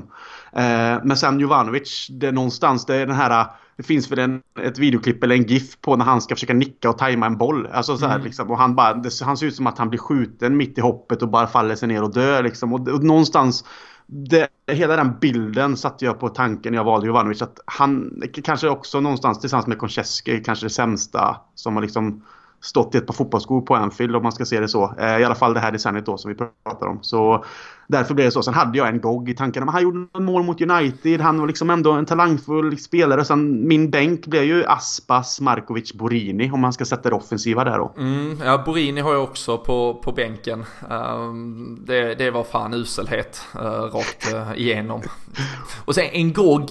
Eh, men sen Jovanovic, det är någonstans det är den här det finns väl en, ett videoklipp eller en GIF på när han ska försöka nicka och tajma en boll. Alltså så här, mm. liksom, och han, bara, det, han ser ut som att han blir skjuten mitt i hoppet och bara faller sig ner och dör. Liksom. Och, och någonstans det, hela den bilden satte jag på tanken när jag valde Jovanovic. Att han kanske också någonstans tillsammans med Konchesky kanske det sämsta som har liksom stått i ett par fotbollsskor på Anfield om man ska se det så. Eh, I alla fall det här decenniet då som vi pratar om. Så därför blev det så. Sen hade jag en GOG i tankarna. Men han gjorde mål mot United. Han var liksom ändå en talangfull spelare. Sen min bänk blev ju Aspas, Markovic, Borini. Om man ska sätta det offensiva där då. Mm, ja, Borini har jag också på, på bänken. Um, det, det var fan uselhet uh, rakt uh, igenom. Och sen en GOG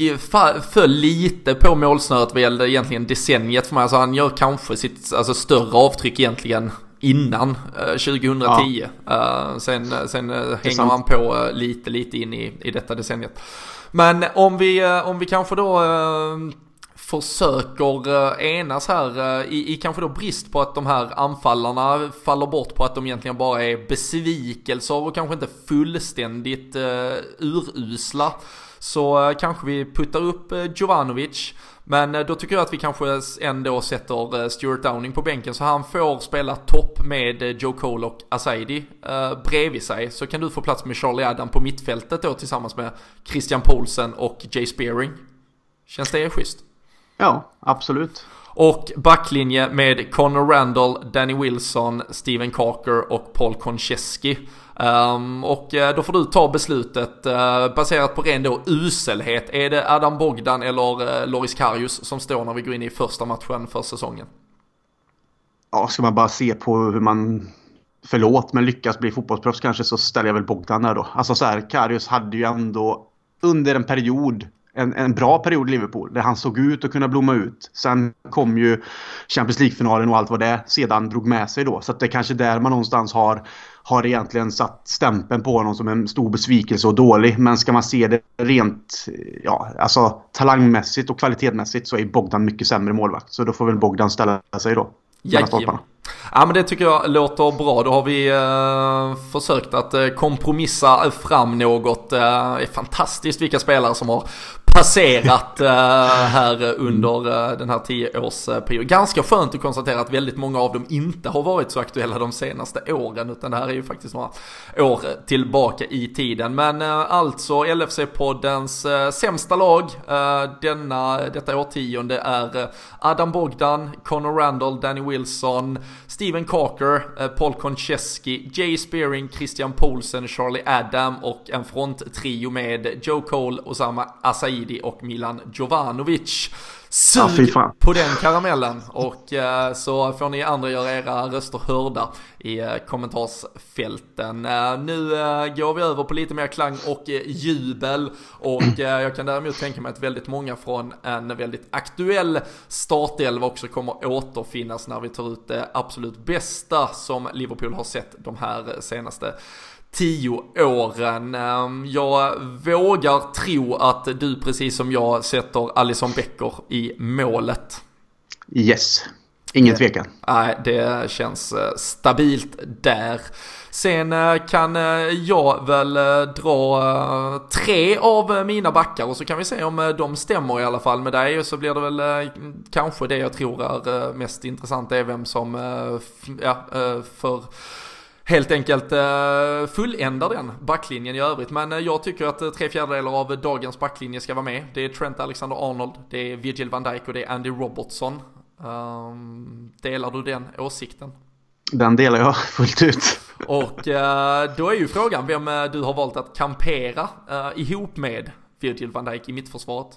föll lite på målsnöret vad gällde egentligen decenniet för mig. Alltså han gör kanske sitt alltså, större avtryck egentligen innan uh, 2010. Ja. Uh, sen sen uh, hänger han på lite, lite in i, i detta decenniet. Men om vi, om vi kanske då försöker enas här i, i kanske då brist på att de här anfallarna faller bort på att de egentligen bara är besvikelser och kanske inte fullständigt urusla. Så kanske vi puttar upp Jovanovic men eh, då tycker jag att vi kanske ändå sätter eh, Stuart Downing på bänken så han får spela topp med eh, Joe Cole och Asaidi eh, bredvid sig. Så kan du få plats med Charlie Adam på mittfältet då tillsammans med Christian Poulsen och Jay Spearing. Känns det schysst? Ja, absolut. Och backlinje med Connor Randall, Danny Wilson, Steven Carker och Paul Konchesky. Um, och eh, då får du ta beslutet uh, baserat på ren då uselhet. Är det Adam Bogdan eller uh, Loris Karius som står när vi går in i första matchen för säsongen? Ja, ska man bara se på hur man förlåt, men lyckas bli fotbollsproffs kanske så ställer jag väl Bogdan där då. Alltså så här, Karius hade ju ändå under en period en, en bra period i Liverpool där han såg ut att kunna blomma ut. Sen kom ju Champions League-finalen och allt vad det sedan drog med sig då. Så att det är kanske där man någonstans har, har egentligen satt stämpeln på honom som en stor besvikelse och dålig. Men ska man se det rent ja, alltså, talangmässigt och kvalitetsmässigt så är Bogdan mycket sämre målvakt. Så då får väl Bogdan ställa sig då. Jajamän. Ja men det tycker jag låter bra. Då har vi eh, försökt att eh, kompromissa fram något. Eh, fantastiskt vilka spelare som har passerat uh, här under uh, den här tioårsperioden. Eh, Ganska skönt att konstatera att väldigt många av dem inte har varit så aktuella de senaste åren utan det här är ju faktiskt några år tillbaka i tiden. Men uh, alltså LFC-poddens sämsta lag denna, detta årtionde är Adam Bogdan, Connor Randall, Danny Wilson, Steven Carker, Paul Konchesky, Jay Spearing, Christian Poulsen, Charlie Adam och en fronttrio med Joe Cole, Osama Asai Saidi och Milan Jovanovic. Sug ja, på den karamellen och eh, så får ni andra göra era röster hörda i eh, kommentarsfälten. Eh, nu går vi över på lite mer klang och jubel och jag kan däremot tänka mig att väldigt många från en väldigt aktuell startelva också kommer återfinnas när vi tar ut det absolut bästa som Liverpool har sett de här senaste tio åren. Ehm, jag vågar tro att du precis som jag sätter Alison Becker i målet. Yes, ingen tvekan. Nej, det känns eh, stabilt där. Sen eh, kan eh, jag väl dra tre av mina backar och så kan vi se om de stämmer i alla fall med dig och så blir det väl kanske det jag tror är mest intressant är vem som ja, för helt enkelt uh, fulländar den backlinjen i övrigt. Men uh, jag tycker att uh, tre fjärdedelar av dagens backlinje ska vara med. Det är Trent Alexander-Arnold, det är Virgil van Dijk och det är Andy Robertson. Um, delar du den åsikten? Den delar jag fullt ut. Och då är ju frågan vem du har valt att kampera ihop med Virgil van Dijk i mittförsvaret.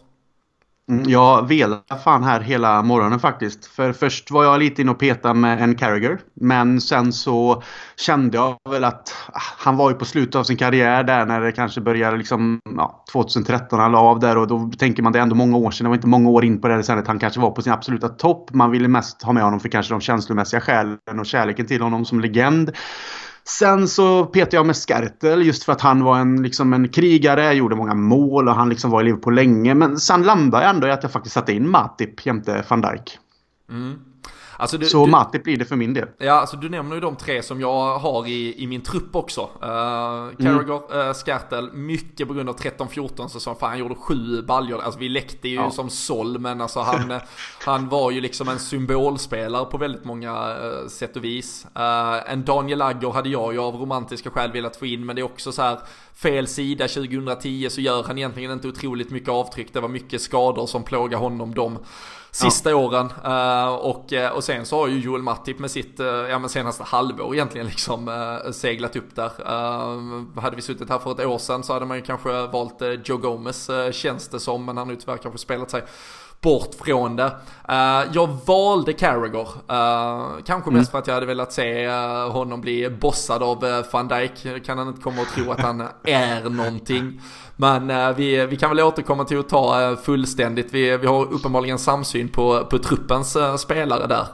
Mm, jag velade fan här hela morgonen faktiskt. För först var jag lite inne och petade med en Carragher. Men sen så kände jag väl att ah, han var ju på slutet av sin karriär där när det kanske började liksom ja, 2013 han la av där och då tänker man det är ändå många år sedan. Det var inte många år in på det sen att han kanske var på sin absoluta topp. Man ville mest ha med honom för kanske de känslomässiga skälen och kärleken till honom som legend. Sen så petade jag med Skertel just för att han var en, liksom en krigare, gjorde många mål och han liksom var i Liverpool länge. Men sen landade jag ändå i att jag faktiskt satte in Matip jämte van Dijk. Mm. Alltså du, så du, Matip blir det för min del. Ja, alltså du nämner ju de tre som jag har i, i min trupp också. Uh, Carragher, mm. uh, Skartel, mycket på grund av 13-14 säsong. För han gjorde sju baljor. Alltså vi läckte ju ja. som såll, men alltså han, han var ju liksom en symbolspelare på väldigt många uh, sätt och vis. Uh, en Daniel Agger hade jag ju av romantiska skäl velat få in, men det är också så här fel sida 2010 så gör han egentligen inte otroligt mycket avtryck. Det var mycket skador som plågade honom de sista ja. åren. Eh, och, eh, och sen så har ju Joel Matip med sitt eh, ja, men senaste halvår egentligen liksom seglat upp där. Hade vi suttit här för ett år sedan så hade man ju kanske valt Joe Gomez känns det som, men han har ju tyvärr kanske spelat sig bort från det. Uh, jag valde Carragher, uh, kanske mm. mest för att jag hade velat se uh, honom bli bossad av van Dijk. Kan han inte komma och tro att han är någonting. Men vi, vi kan väl återkomma till att ta fullständigt. Vi, vi har uppenbarligen samsyn på, på truppens spelare där.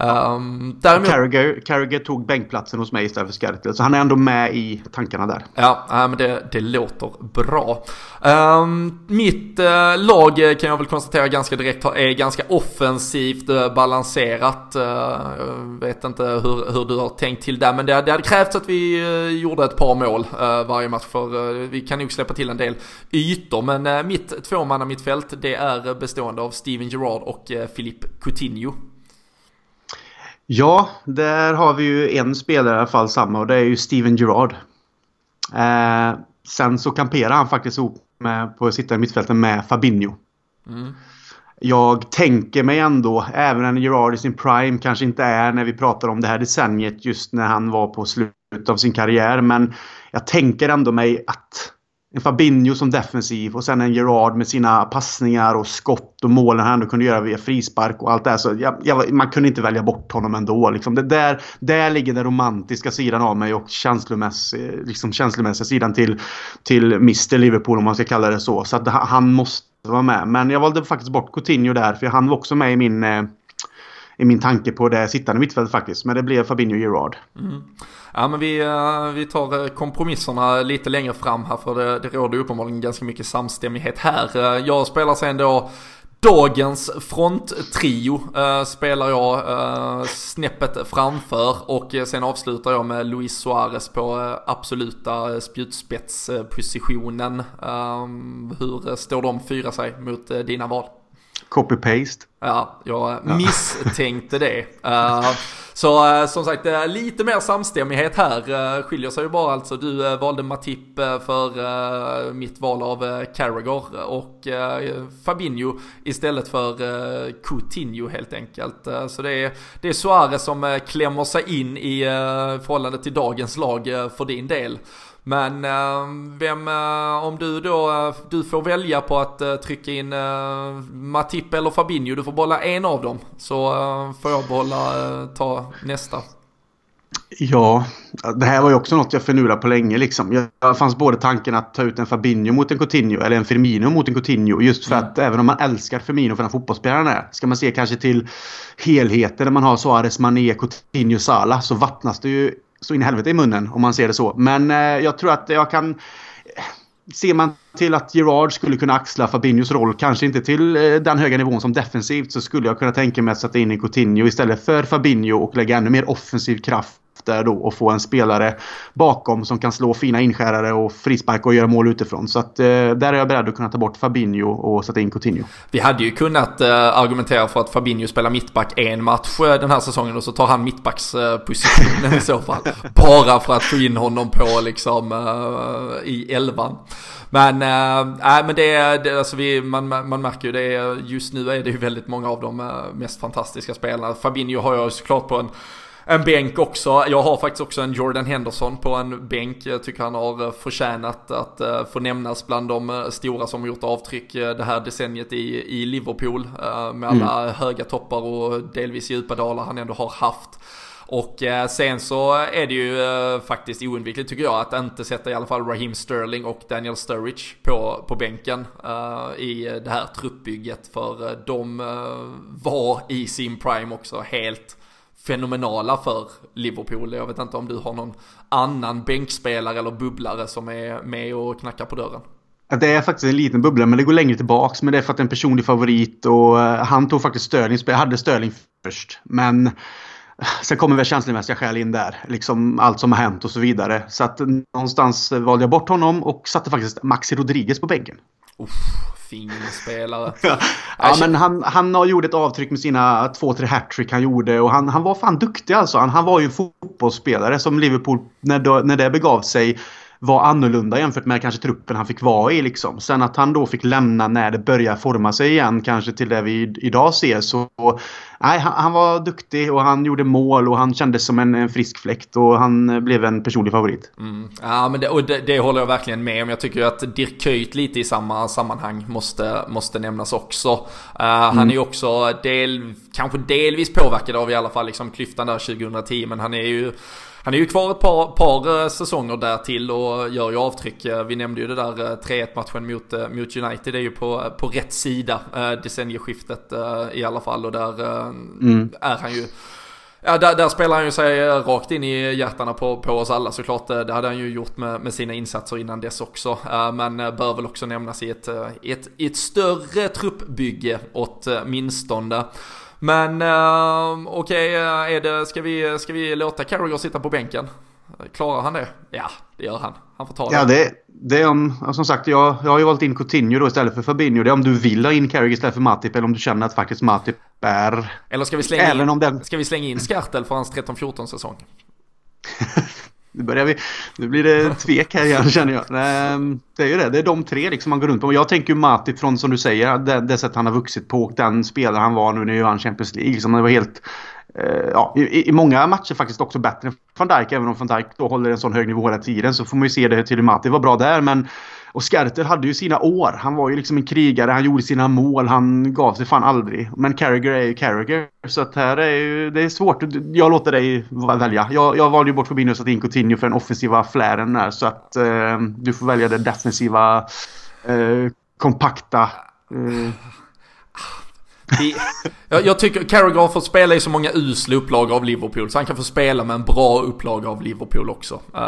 Um, däremot... Carragher, Carragher tog bänkplatsen hos mig istället för Skertel, så han är ändå med i tankarna där. Ja, men det, det låter bra. Um, mitt lag kan jag väl konstatera ganska direkt är ganska offensivt balanserat. jag vet inte hur, hur du har tänkt till där, men det, det hade krävts att vi gjorde ett par mål varje match, för vi kan nog släppa till en del ytor. Men eh, mitt tvåmanna mittfält det är bestående av Steven Gerrard och eh, Philippe Coutinho. Ja, där har vi ju en spelare i alla fall samma och det är ju Steven Gerrard. Eh, sen så kamperar han faktiskt ihop med, på att sitta i mittfältet med Fabinho. Mm. Jag tänker mig ändå, även när Gerard i sin prime kanske inte är när vi pratar om det här decenniet just när han var på slutet av sin karriär. Men jag tänker ändå mig att en Fabinho som defensiv och sen en Gerard med sina passningar och skott och målen han ändå kunde göra via frispark och allt det här. Så jag, jag, man kunde inte välja bort honom ändå. Liksom. Det där, där ligger den romantiska sidan av mig och känslomässiga, liksom känslomässiga sidan till, till Mr Liverpool om man ska kalla det så. Så att han måste vara med. Men jag valde faktiskt bort Coutinho där för han var också med i min eh, i min tanke på det sittande mittfältet faktiskt. Men det blev Fabinho Gerard. Mm. Ja men vi, eh, vi tar eh, kompromisserna lite längre fram här för det, det råder uppenbarligen ganska mycket samstämmighet här. Eh, jag spelar sen då Dagens fronttrio äh, spelar jag äh, snäppet framför och sen avslutar jag med Luis Suarez på absoluta spjutspetspositionen. Äh, hur står de fyra sig mot dina val? Copy-paste. Ja, jag misstänkte det. Så eh, som sagt, lite mer samstämmighet här. Eh, skiljer sig ju bara alltså. Du eh, valde Matip för mitt val av Carragher och Fabinho istället för Coutinho helt enkelt. så det är, det är Suarez som klämmer sig in i förhållande till dagens lag för din del. Men eh, vem, eh, om du då, eh, du får välja på att trycka in Matip eller Fabinho, du får bolla en av dem. Så får jag bolla ta nästa. Ja, det här var ju också något jag förnulade på länge liksom. Jag fanns både tanken att ta ut en Fabinho mot en Coutinho eller en Firmino mot en Coutinho. Just för mm. att även om man älskar Firmino för den fotbollsspelaren är. Ska man se kanske till helheten när man har Suarez, Mané, Coutinho, Salah så vattnas det ju så in i helvete i munnen om man ser det så. Men eh, jag tror att jag kan... Eh, ser man till att Gerard skulle kunna axla Fabinhos roll, kanske inte till eh, den höga nivån som defensivt, så skulle jag kunna tänka mig att sätta in i Coutinho istället för Fabinho och lägga ännu mer offensiv kraft där då och få en spelare bakom som kan slå fina inskärare och frisparka och göra mål utifrån. Så att eh, där är jag beredd att kunna ta bort Fabinho och sätta in Coutinho. Vi hade ju kunnat eh, argumentera för att Fabinho spelar mittback en match eh, den här säsongen och så tar han mittbackspositionen i så fall. Bara för att få in honom på liksom eh, i elvan. Men, äh, men det är, alltså vi, man, man märker ju det, just nu är det ju väldigt många av de mest fantastiska spelarna. Fabinho har jag såklart på en en bänk också. Jag har faktiskt också en Jordan Henderson på en bänk. Jag tycker han har eh, förtjänat att uh, få nämnas bland de uh, stora som gjort avtryck uh, det här decenniet i, i Liverpool. med alla mm. höga toppar och delvis djupa dalar han ändå har haft. Och sen så är det ju faktiskt oundvikligt tycker jag att inte sätta i alla fall Raheem Sterling och Daniel Sturridge på, på bänken i det här truppbygget. För de var i sin prime också helt fenomenala för Liverpool. Jag vet inte om du har någon annan bänkspelare eller bubblare som är med och knackar på dörren. Det är faktiskt en liten bubbla men det går längre tillbaks. Men det är för att det är en personlig favorit och eh, han tog faktiskt Störling, Jag hade Störling först. Men sen kommer väl känslomässiga skäl in där. Liksom allt som har hänt och så vidare. Så att någonstans valde jag bort honom och satte faktiskt Maxi Rodriguez på bänken. Uff, fin spelare. ja, men han, han har gjort ett avtryck med sina två, tre hattrick han gjorde och han, han var fan duktig alltså. Han, han var ju en fotbollsspelare som Liverpool, när, när det begav sig, var annorlunda jämfört med kanske truppen han fick vara i liksom. Sen att han då fick lämna när det börjar forma sig igen kanske till det vi idag ser så nej, han, han var duktig och han gjorde mål och han kändes som en, en frisk fläkt och han blev en personlig favorit. Mm. Ja men det, och det, det, håller jag verkligen med om. Jag tycker att Dirk Kuyt lite i samma sammanhang måste, måste nämnas också. Uh, mm. Han är ju också del, kanske delvis påverkad av i alla fall liksom klyftan där 2010 men han är ju han är ju kvar ett par, par eh, säsonger där till och gör ju avtryck. Eh, vi nämnde ju det där 3-1 eh, matchen mot, mot United. Det är ju på, på rätt sida decennieskiftet i alla fall och där mm. är han ju Ja, där, där, spelar han ju sig rakt in i hjärtarna på, på oss alla såklart. Det hade han ju gjort med, med sina insatser innan dess också. Men bör väl också nämnas i ett, ett, ett större truppbygge åtminstone. Men uh, okej, okay, uh, ska, vi, ska vi låta Carragher sitta på bänken? Klarar han det? Ja, det gör han. Han får ta det. Ja, det, det är om, som sagt, jag, jag har ju valt in Coutinho då istället för Fabinho. Det är om du vill ha in Carragher istället för Matip eller om du känner att faktiskt Matip är... Eller ska vi slänga in, den... ska vi slänga in Skartel för hans 13-14 säsong? Nu, börjar vi, nu blir det tvek här igen känner jag. Ehm, det är ju det, det är de tre liksom man går runt på. Jag tänker ju Mati från som du säger, det, det sätt han har vuxit på och den spelare han var nu när han Champions League. Liksom, det var helt, eh, ja, i, i, många matcher faktiskt också bättre än van Dijk. Även om van Dijk då håller en sån hög nivå hela tiden så får man ju se det till Mati var bra där. Men och Skerter hade ju sina år. Han var ju liksom en krigare, han gjorde sina mål, han gav sig fan aldrig. Men Carragher är ju Carragher. Så att här är ju, det är svårt. Jag låter dig välja. Jag, jag valde ju bort Fabinho och satte in Coutinho för den offensiva flären där. Så att eh, du får välja det defensiva, eh, kompakta. Eh. jag, jag, tycker Carragher har fått spela i så många usla upplagor av Liverpool så han kan få spela med en bra upplaga av Liverpool också. Uh,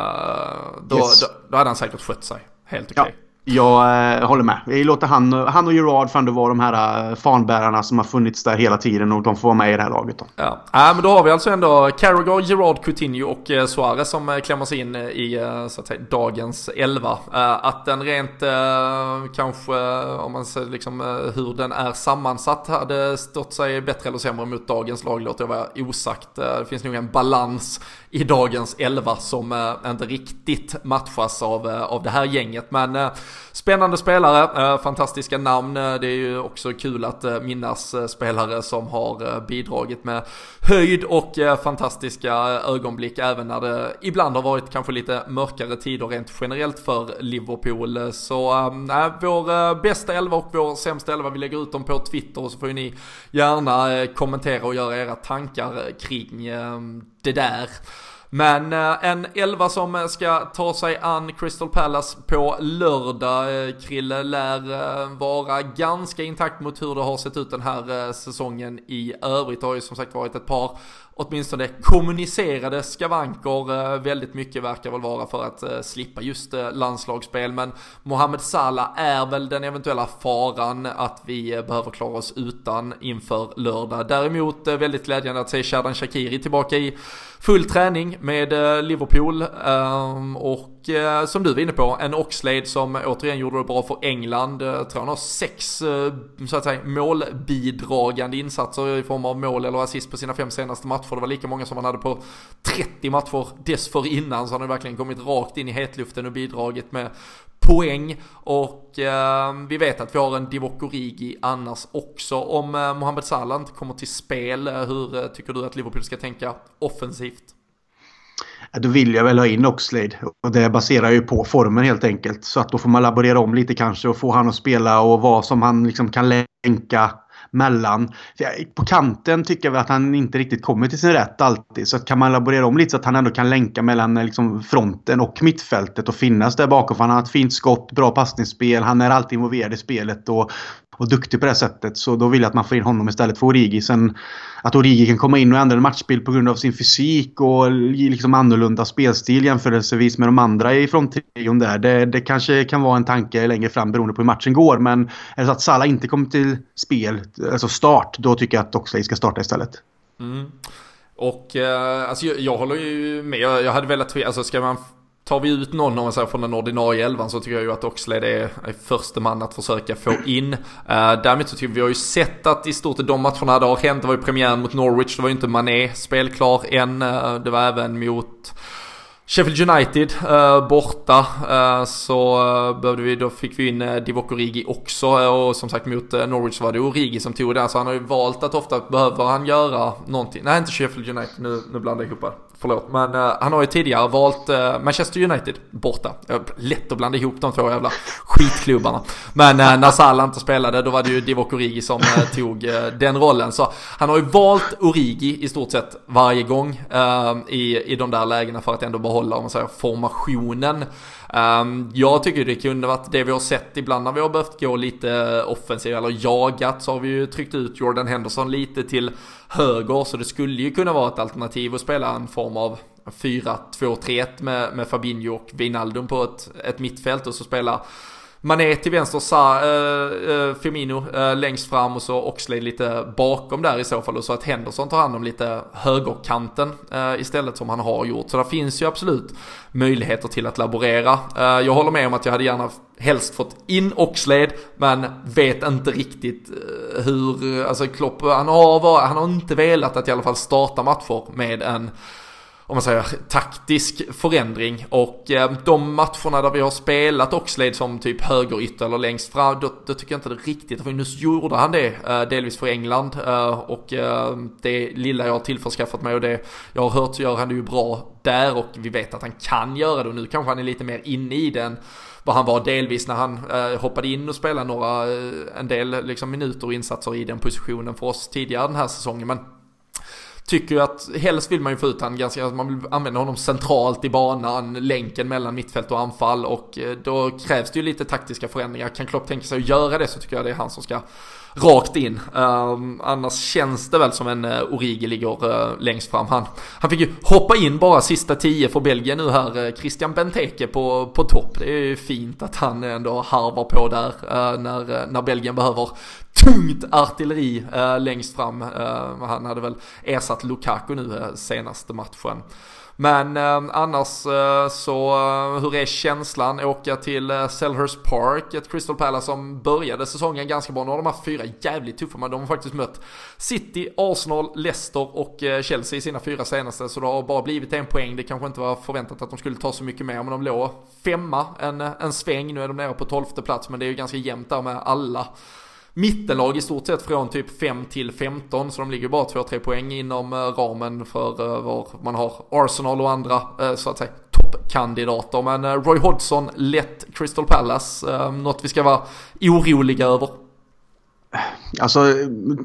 då, yes. då, då hade han säkert skött sig. Helt okej. Okay. Jag eh, håller med. Vi låter han, han och Gerard fan vara de här eh, fanbärarna som har funnits där hela tiden och de får vara med i det här laget. Då. Ja, äh, men då har vi alltså ändå Carragher, Gerard, Coutinho och eh, Suarez som eh, klämmer sig in eh, i eh, så att säga, dagens elva. Äh, att den rent eh, kanske, om man ser liksom hur den är sammansatt, hade stått sig bättre eller sämre mot dagens lag låter jag vara osagt. Äh, det finns nog en balans i dagens elva som inte riktigt matchas av, av det här gänget. Men Spännande spelare, eh, fantastiska namn. Eh, det är ju också kul att eh, minnas spelare som har bidragit med höjd och fantastiska ögonblick även när det ibland har varit kanske lite mörkare tider rent generellt för Liverpool. Så äh, vår bästa elva och vår sämsta elva, vi lägger ut dem på Twitter och så får ju ni gärna kommentera och göra era tankar kring det där. Men eh, en elva som eh, ska ta sig an Crystal Palace på lördag, eh, Krille, lär vara ganska intakt mot hur det har sett ut den här säsongen i övrigt. Det har ju som sagt varit ett par åtminstone kommunicerade skavanker väldigt mycket verkar väl vara för att slippa just landslagsspel. Men Mohamed Salah är väl den eventuella faran att vi behöver klara oss utan inför lördag. Däremot väldigt glädjande att se Shadan Shakiri tillbaka i full träning med eh, Liverpool. Ehm, och Eh, som du var inne på, en Oxlade som återigen gjorde det bra för England. Eh, jag tror han har sex eh, så att säga målbidragande insatser i form av mål eller assist på sina fem senaste matcher. Det var lika många som han hade på 30 matcher dessförinnan. Så han har verkligen kommit rakt in i hetluften och bidragit med poäng. Och eh, vi vet att vi har en Divock Origi annars också. Om eh, Mohamed Salah inte kommer till spel, hur eh, tycker du att Liverpool ska tänka offensivt? Då vill jag väl ha in Oxlade. Och det baserar ju på formen helt enkelt. Så att då får man laborera om lite kanske och få han att spela och vad som han liksom kan länka mellan. På kanten tycker jag att han inte riktigt kommer till sin rätt alltid. Så kan man laborera om lite så att han ändå kan länka mellan eh, liksom, fronten och mittfältet och finnas där bakom. För han har ett fint skott, bra passningsspel, han är alltid involverad i spelet och och duktig på det sättet. Så då vill jag att man får in honom istället för Origi. Sen att Origi kan komma in och ändra en matchbild på grund av sin fysik och liksom annorlunda spelstil jämförelsevis med de andra i fronttrion där. Det, det kanske kan vara en tanke längre fram beroende på hur matchen går. Men är det så att Salah inte kommer till spel, alltså start, då tycker jag att Oxlade ska starta istället. Mm. Och eh, alltså jag, jag håller ju med. Jag, jag hade velat, alltså ska man Tar vi ut någon om man säger från den ordinarie elvan så tycker jag ju att Oxlade är, är första man att försöka få in. Uh, däremot så tycker vi, vi har ju sett att i stort sett de matcherna det har hänt, det var ju premiären mot Norwich, det var ju inte Mané spelklar än. Uh, det var även mot Sheffield United uh, borta uh, så uh, behövde vi, då fick vi in uh, Divock Origi också och som sagt mot Norwich var det Origi som tog det så han har ju valt att ofta behöver han göra någonting. Nej inte Sheffield United, nu, nu blandar jag ihop Förlåt, men uh, han har ju tidigare valt uh, Manchester United borta. Uh, lätt att blanda ihop de två jävla skitklubbarna. Men uh, när Salah inte spelade då var det ju Divock Origi som tog den rollen. Så han har ju valt Origi i stort sett varje gång i, i de där lägena för att ändå behålla om man säger, formationen. Um, jag tycker det kunde varit det vi har sett ibland när vi har behövt gå lite offensivt eller jagat så har vi ju tryckt ut Jordan Henderson lite till höger. Så det skulle ju kunna vara ett alternativ att spela en form av 4-2-3-1 med, med Fabinho och Wijnaldum på ett, ett mittfält och så spela Mané till vänster, Sa, eh, eh, Firmino eh, längst fram och så Oxlade lite bakom där i så fall och så att Henderson tar hand om lite högerkanten eh, istället som han har gjort. Så det finns ju absolut möjligheter till att laborera. Eh, jag håller med om att jag hade gärna helst fått in Oxlade men vet inte riktigt eh, hur, alltså Klopp, han har, han har inte velat att i alla fall starta matcher med en om man säger taktisk förändring. Och eh, de matcherna där vi har spelat Oxlade som typ högerytter eller längst fram då, då, tycker jag inte det riktigt, för nu gjorde han det eh, delvis för England eh, och eh, det lilla jag har tillförskaffat mig och det jag har hört så gör han det ju bra där och vi vet att han kan göra det. Och nu kanske han är lite mer inne i den vad han var delvis när han eh, hoppade in och spelade några, eh, en del liksom minuter och insatser i den positionen för oss tidigare den här säsongen. Men tycker ju att helst vill man ju få ut han ganska, man vill använda honom centralt i banan, länken mellan mittfält och anfall och eh, då krävs det ju lite taktiska förändringar. Kan Klopp tänka sig att göra det så tycker jag det är han som ska rakt in. Um, annars känns det väl som en eh, uh, Origi ligger uh, längst fram. Han, han fick ju hoppa in bara sista tio för Belgien nu här. Uh, Christian Benteke på, på topp. Det är ju fint att han ändå harvar på där uh, när, när Belgien behöver tungt artilleri uh, längst fram. Uh, han hade väl ersatt Lukaku nu uh, senaste matchen. Men eh, annars eh, så, eh, hur är känslan? Åka till eh, Selhurst Park, ett Crystal Palace som började säsongen ganska bra. Nu har de haft fyra jävligt tuffa, men de har faktiskt mött City, Arsenal, Leicester och eh, Chelsea i sina fyra senaste. Så det har bara blivit en poäng. Det kanske inte var förväntat att de skulle ta så mycket mer, men de låg femma en, en sväng. Nu är de nere på tolfte plats, men det är ju ganska jämnt där med alla mittenlag i stort sett från typ 5 till 15 så de ligger bara 2-3 poäng inom eh, ramen för eh, var man har Arsenal och andra eh, så att säga toppkandidater. Men Roy Hodgson lett Crystal Palace, något vi ska vara oroliga över. Alltså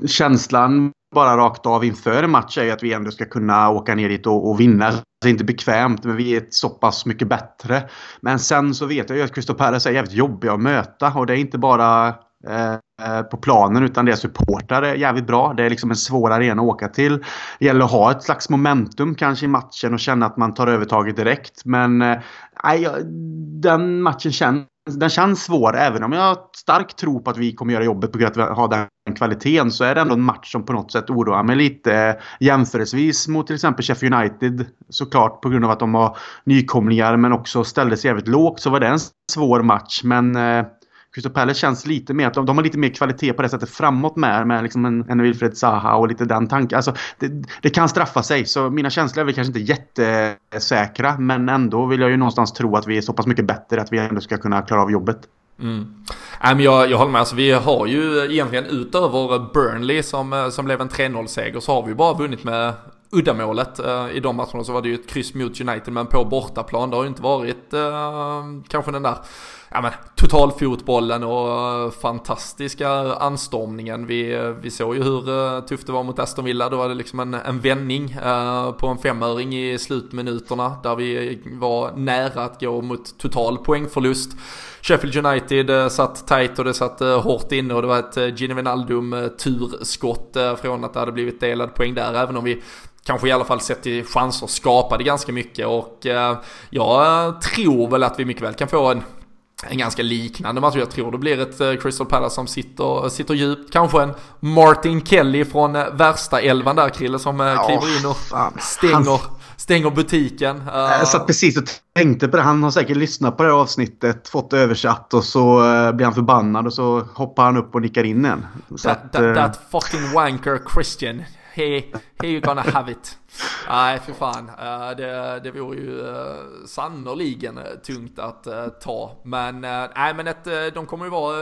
känslan bara rakt av inför en match är att vi ändå ska kunna åka ner dit och, och vinna. Det är inte bekvämt men vi är så pass mycket bättre. Men sen så vet jag ju att Crystal Palace är jävligt jobbiga att möta och det är inte bara Eh, eh, på planen utan deras supportrar är jävligt bra. Det är liksom en svår arena att åka till. Det gäller att ha ett slags momentum kanske i matchen och känna att man tar övertaget direkt. Men eh, nej, den matchen känns, den känns svår. Även om jag har stark tro på att vi kommer göra jobbet på grund av att vi har den kvaliteten så är det ändå en match som på något sätt oroar mig lite jämförelsevis mot till exempel Sheffield United. Såklart på grund av att de har nykomlingar men också ställde sig jävligt lågt så var det en svår match. Men Crystal Palace känns lite mer, de, de har lite mer kvalitet på det sättet framåt med, med liksom en, en Wilfred Zaha och lite den tanken. Alltså, det, det, kan straffa sig, så mina känslor är väl kanske inte jättesäkra, men ändå vill jag ju någonstans tro att vi är så pass mycket bättre att vi ändå ska kunna klara av jobbet. Mm. Äh, men jag, jag håller med, alltså, vi har ju egentligen utöver Burnley som, eh, som blev en 3-0-seger så har vi bara vunnit med uddamålet eh, i de matcherna så var det ju ett kryss mot United men på bortaplan. Det har ju inte varit eh, kanske den där ja, men, totalfotbollen och fantastiska anstormningen. Vi, vi såg ju hur eh, tufft det var mot Aston Villa. Då var det liksom en, en vändning eh, på en femöring i slutminuterna där vi var nära att gå mot total poängförlust. Sheffield United eh, satt tight och det satt eh, hårt inne och det var ett Gini Wijnaldum-turskott från att det hade blivit delad poäng där. Även om vi kanske i alla fall sett till chanser skapade ganska mycket och jag tror väl att vi mycket väl kan få en en ganska liknande match. Jag tror det blir ett eh, Crystal Palace som sitter, sitter djupt. Kanske en Martin Kelly från eh, värsta elvan där Krille som oh, kliver in och stänger, stänger butiken. Jag satt precis och tänkte på det. Han har säkert lyssnat på det här avsnittet, fått det översatt och så blir han förbannad och så hoppar han upp och nickar in en. That, att, that, that fucking wanker Christian he, he you gonna have it. Nej, för fan. Eh, det, det vore ju eh, sannoliken eh, tungt att ta. Men, nej, men ett, de kommer ju vara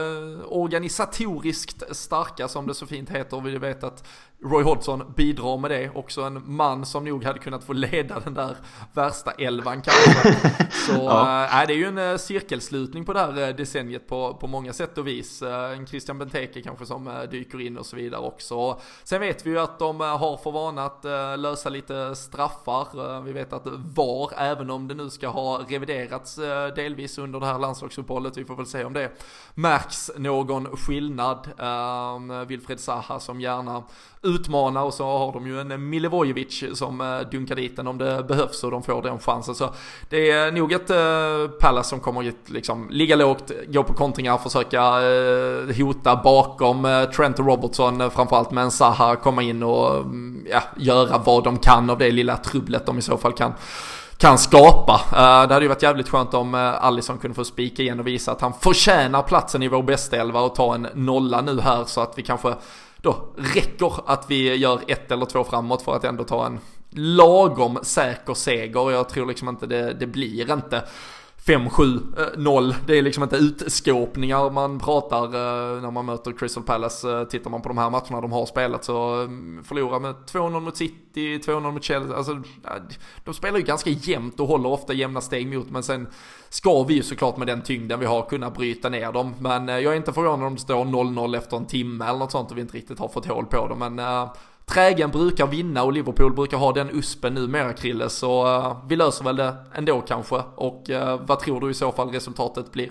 organisatoriskt starka som det så fint heter. Vi vet att Roy Hodgson bidrar med det. Också en man som nog hade kunnat få leda den där värsta elvan kanske. Så ja. äh, det är ju en äh, cirkelslutning på det här äh, decenniet på, på många sätt och vis. En Christian Benteke kanske som dyker in och så vidare också. Sen vet vi ju att de har för vana att lösa lite straffar. vi vet att VAR, även om det nu ska ha reviderats delvis under det här landslagsuppehållet, vi får väl se om det märks någon skillnad. Wilfred Zaha som gärna utmana och så har de ju en Milivojevic som eh, dunkar dit den om det behövs och de får den chansen. Så det är nog ett eh, Palace som kommer att liksom ligga lågt, gå på kontringar, försöka eh, hota bakom Trent och Robertson framförallt men Zaha komma in och mm, ja, göra vad de kan av det lilla trubblet de i så fall kan kan skapa. Det hade ju varit jävligt skönt om uh, Allison kunde få spika igen och visa att han förtjänar platsen i vår bästa elva och ta en nolla nu här så att vi kanske då räcker att vi gör ett eller två framåt för att ändå ta en lagom säker seger. Jag tror liksom inte det, det blir inte 5-7-0. Eh, det är liksom inte utskåpningar man pratar eh, när man möter Crystal Palace. Eh, tittar man på de här matcherna de har spelat så mm, förlorar med 2-0 mot City, 2-0 mot Chelsea. Alltså, de spelar ju ganska jämnt och håller ofta jämna steg mot men sen ska vi ju såklart med den tyngden vi har kunna bryta ner dem. Men jag är inte förvånad om det står 0-0 efter en timme eller något sånt och vi inte riktigt har fått hål på dem. Men Trägen brukar vinna och Liverpool brukar ha den uspen numera Krille, så uh, vi löser väl det ändå kanske. Och uh, vad tror du i så fall resultatet blir?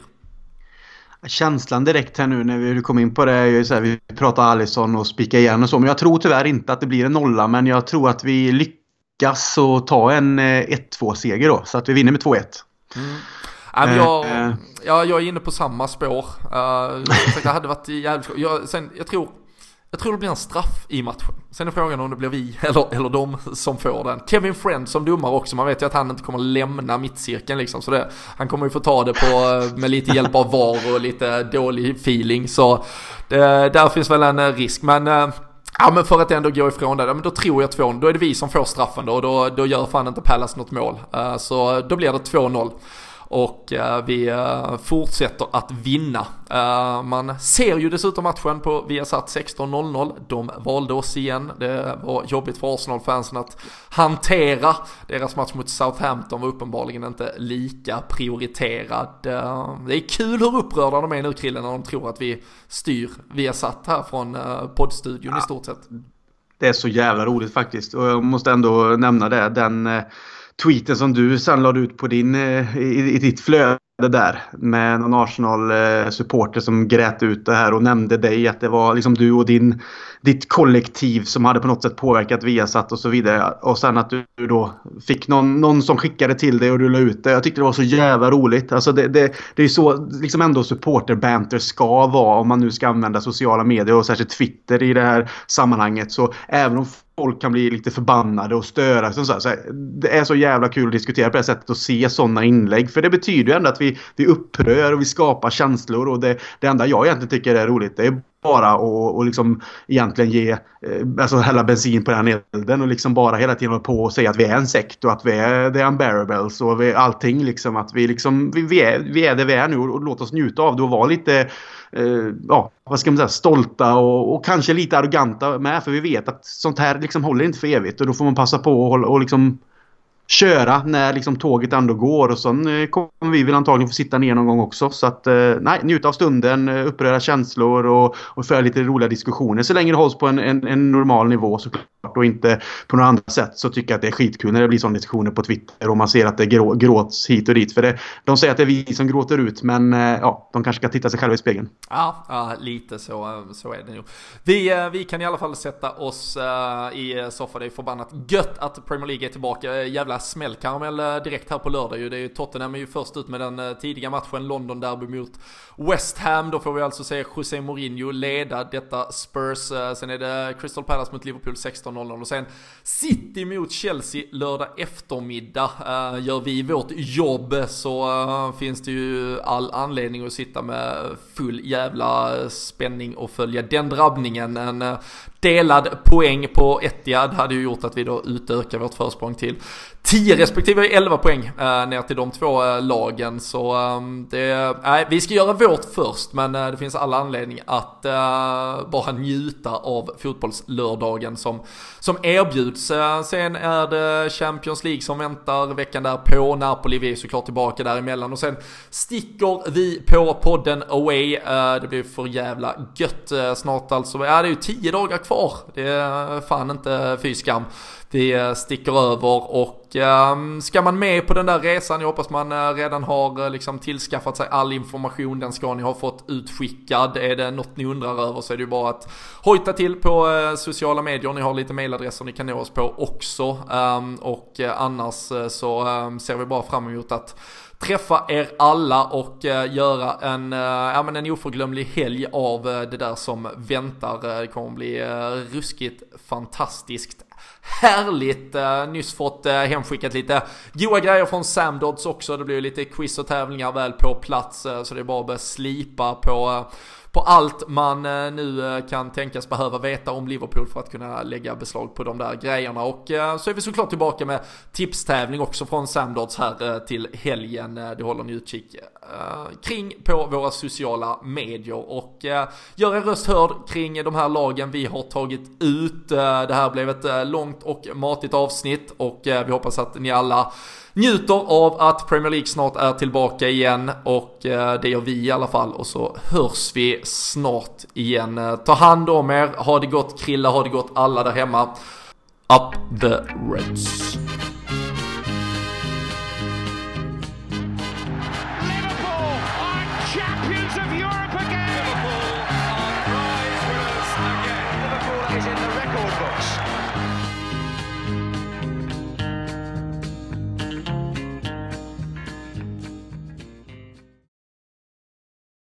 Känslan direkt här nu när vi kom in på det är ju så här, vi pratar Alisson och spika igen och så. Men jag tror tyvärr inte att det blir en nolla, men jag tror att vi lyckas att ta en 1-2 eh, seger då. Så att vi vinner med 2-1. Mm. Äh, jag, äh, ja, jag är inne på samma spår. Uh, det hade varit jävligt jag, sen, jag tror jag tror det blir en straff i matchen. Sen är frågan om det blir vi eller, eller de som får den. Kevin Friend som domare också, man vet ju att han inte kommer lämna mittcirkeln liksom. Så det, han kommer ju få ta det på, med lite hjälp av VAR och lite dålig feeling. Så det, där finns väl en risk. Men eh, Ja men för att ändå gå ifrån det, men då tror jag 2 Då är det vi som får straffen då och då, då gör fan inte Pallas något mål. Uh, så då blir det 2-0 och eh, vi eh, fortsätter att vinna. Eh, man ser ju dessutom matchen på Viasat 16.00. De valde oss igen. Det var jobbigt för Arsenal-fansen att hantera. Deras match mot Southampton var uppenbarligen inte lika prioriterad. Det är kul hur upprörda de är nu Krille när de tror att vi styr Viasat här från poddstudion ja. i stort sett. Det är så jävla roligt faktiskt och jag måste ändå nämna det. Den tweeten som du sen lade ut på din, eh, i, i ditt flöde där med någon Arsenal-supporter eh, som grät ut det här och nämnde dig att det var liksom du och din, ditt kollektiv som hade på något sätt påverkat Viasat och så vidare. Och sen att du då fick någon, någon som skickade till dig och du la ut det. Jag tyckte det var så jävla roligt. Alltså det, det, det är ju så liksom ändå supporter-banter ska vara om man nu ska använda sociala medier och särskilt Twitter i det här sammanhanget. Så även om folk kan bli lite förbannade och störa. Så, så, det är så jävla kul att diskutera på det sättet och se sådana inlägg. För det betyder ju ändå att vi, vi upprör och vi skapar känslor. Och det, det enda jag egentligen tycker är roligt det är bara att och liksom egentligen ge, eh, alltså hälla bensin på den elden och liksom bara hela tiden hålla på och säga att vi är en sekt och att vi är the unbearables och vi, allting liksom. Att vi liksom, vi, vi, är, vi är det vi är nu och, och låt oss njuta av det och vara lite eh, ja, vad ska man säga, stolta och, och, kanske lite arroganta med. För vi vet att sånt här liksom håller inte för evigt och då får man passa på och, hålla, och liksom köra när liksom tåget ändå går och sen eh, kommer vi väl antagligen få sitta ner någon gång också. Så att eh, nej, njuta av stunden, eh, uppröra känslor och, och föra lite roliga diskussioner. Så länge det hålls på en, en, en normal nivå såklart och inte på några andra sätt så tycker jag att det är skitkul när det blir sådana diskussioner på Twitter och man ser att det grå, gråts hit och dit. För det, de säger att det är vi som gråter ut men ja, de kanske ska titta sig själva i spegeln. Ja, ja lite så, så är det nog. Vi, vi kan i alla fall sätta oss i soffan. Det är förbannat gött att Premier League är tillbaka. Jävla smällkaramell direkt här på lördag ju. Det är ju Tottenham är ju först ut med den eh, tidiga matchen, London Derby mot West Ham. Då får vi alltså se José Mourinho leda detta Spurs. Eh, sen är det Crystal Palace mot Liverpool 16.00 och sen City mot Chelsea lördag eftermiddag. Eh, gör vi vårt jobb så finns det ju all anledning att sitta med full jävla spänning och följa den drabbningen. En delad poäng på Etihad hade ju gjort att vi då utökar vårt försprång till 10 respektive 11 poäng eh, ner till de två eh, lagen. Så eh, det, nej, vi ska göra vårt först men eh, det finns alla anledning att eh, bara njuta av fotbollslördagen som, som erbjuds. Eh, sen är det Champions League som väntar veckan därpå. Napoli, vi är såklart tillbaka däremellan och sen sticker vi på podden away. Eh, det blir för jävla gött eh, snart alltså. Ja, det är ju 10 dagar kvar. Det är fan inte fy skam vi eh, sticker över och um, ska man med på den där resan, jag hoppas man uh, redan har uh, liksom tillskaffat sig all information, den ska ni ha fått utskickad. Är det något ni undrar över så är det ju bara att hojta till på uh, sociala medier, ni har lite mailadresser ni kan nå oss på också. Um, och annars så um, ser vi bara fram emot att träffa er alla och göra en, ja, men en oförglömlig helg av det där som väntar. Det kommer bli ruskigt fantastiskt härligt. Uh, nyss fått uh, hemskickat lite goa grejer från SamDods också. Det blir lite quiz och tävlingar väl på plats. Uh, så det är bara att börja slipa på på allt man eh, nu eh, kan tänkas behöva veta om Liverpool för att kunna lägga beslag på de där grejerna. Och eh, så är vi såklart tillbaka med tipstävling också från Samdods här till helgen. Det håller ni utkik kring på våra sociala medier. Och gör er röst hörd kring de här lagen vi har tagit ut. Det här blev ett långt och matigt avsnitt och vi hoppas att ni alla njuter av att Premier League snart är tillbaka igen och eh, det gör vi i alla fall och så hörs vi snart igen. Eh, ta hand om er, ha det gott Krilla, ha det gott alla där hemma. Up the Reds.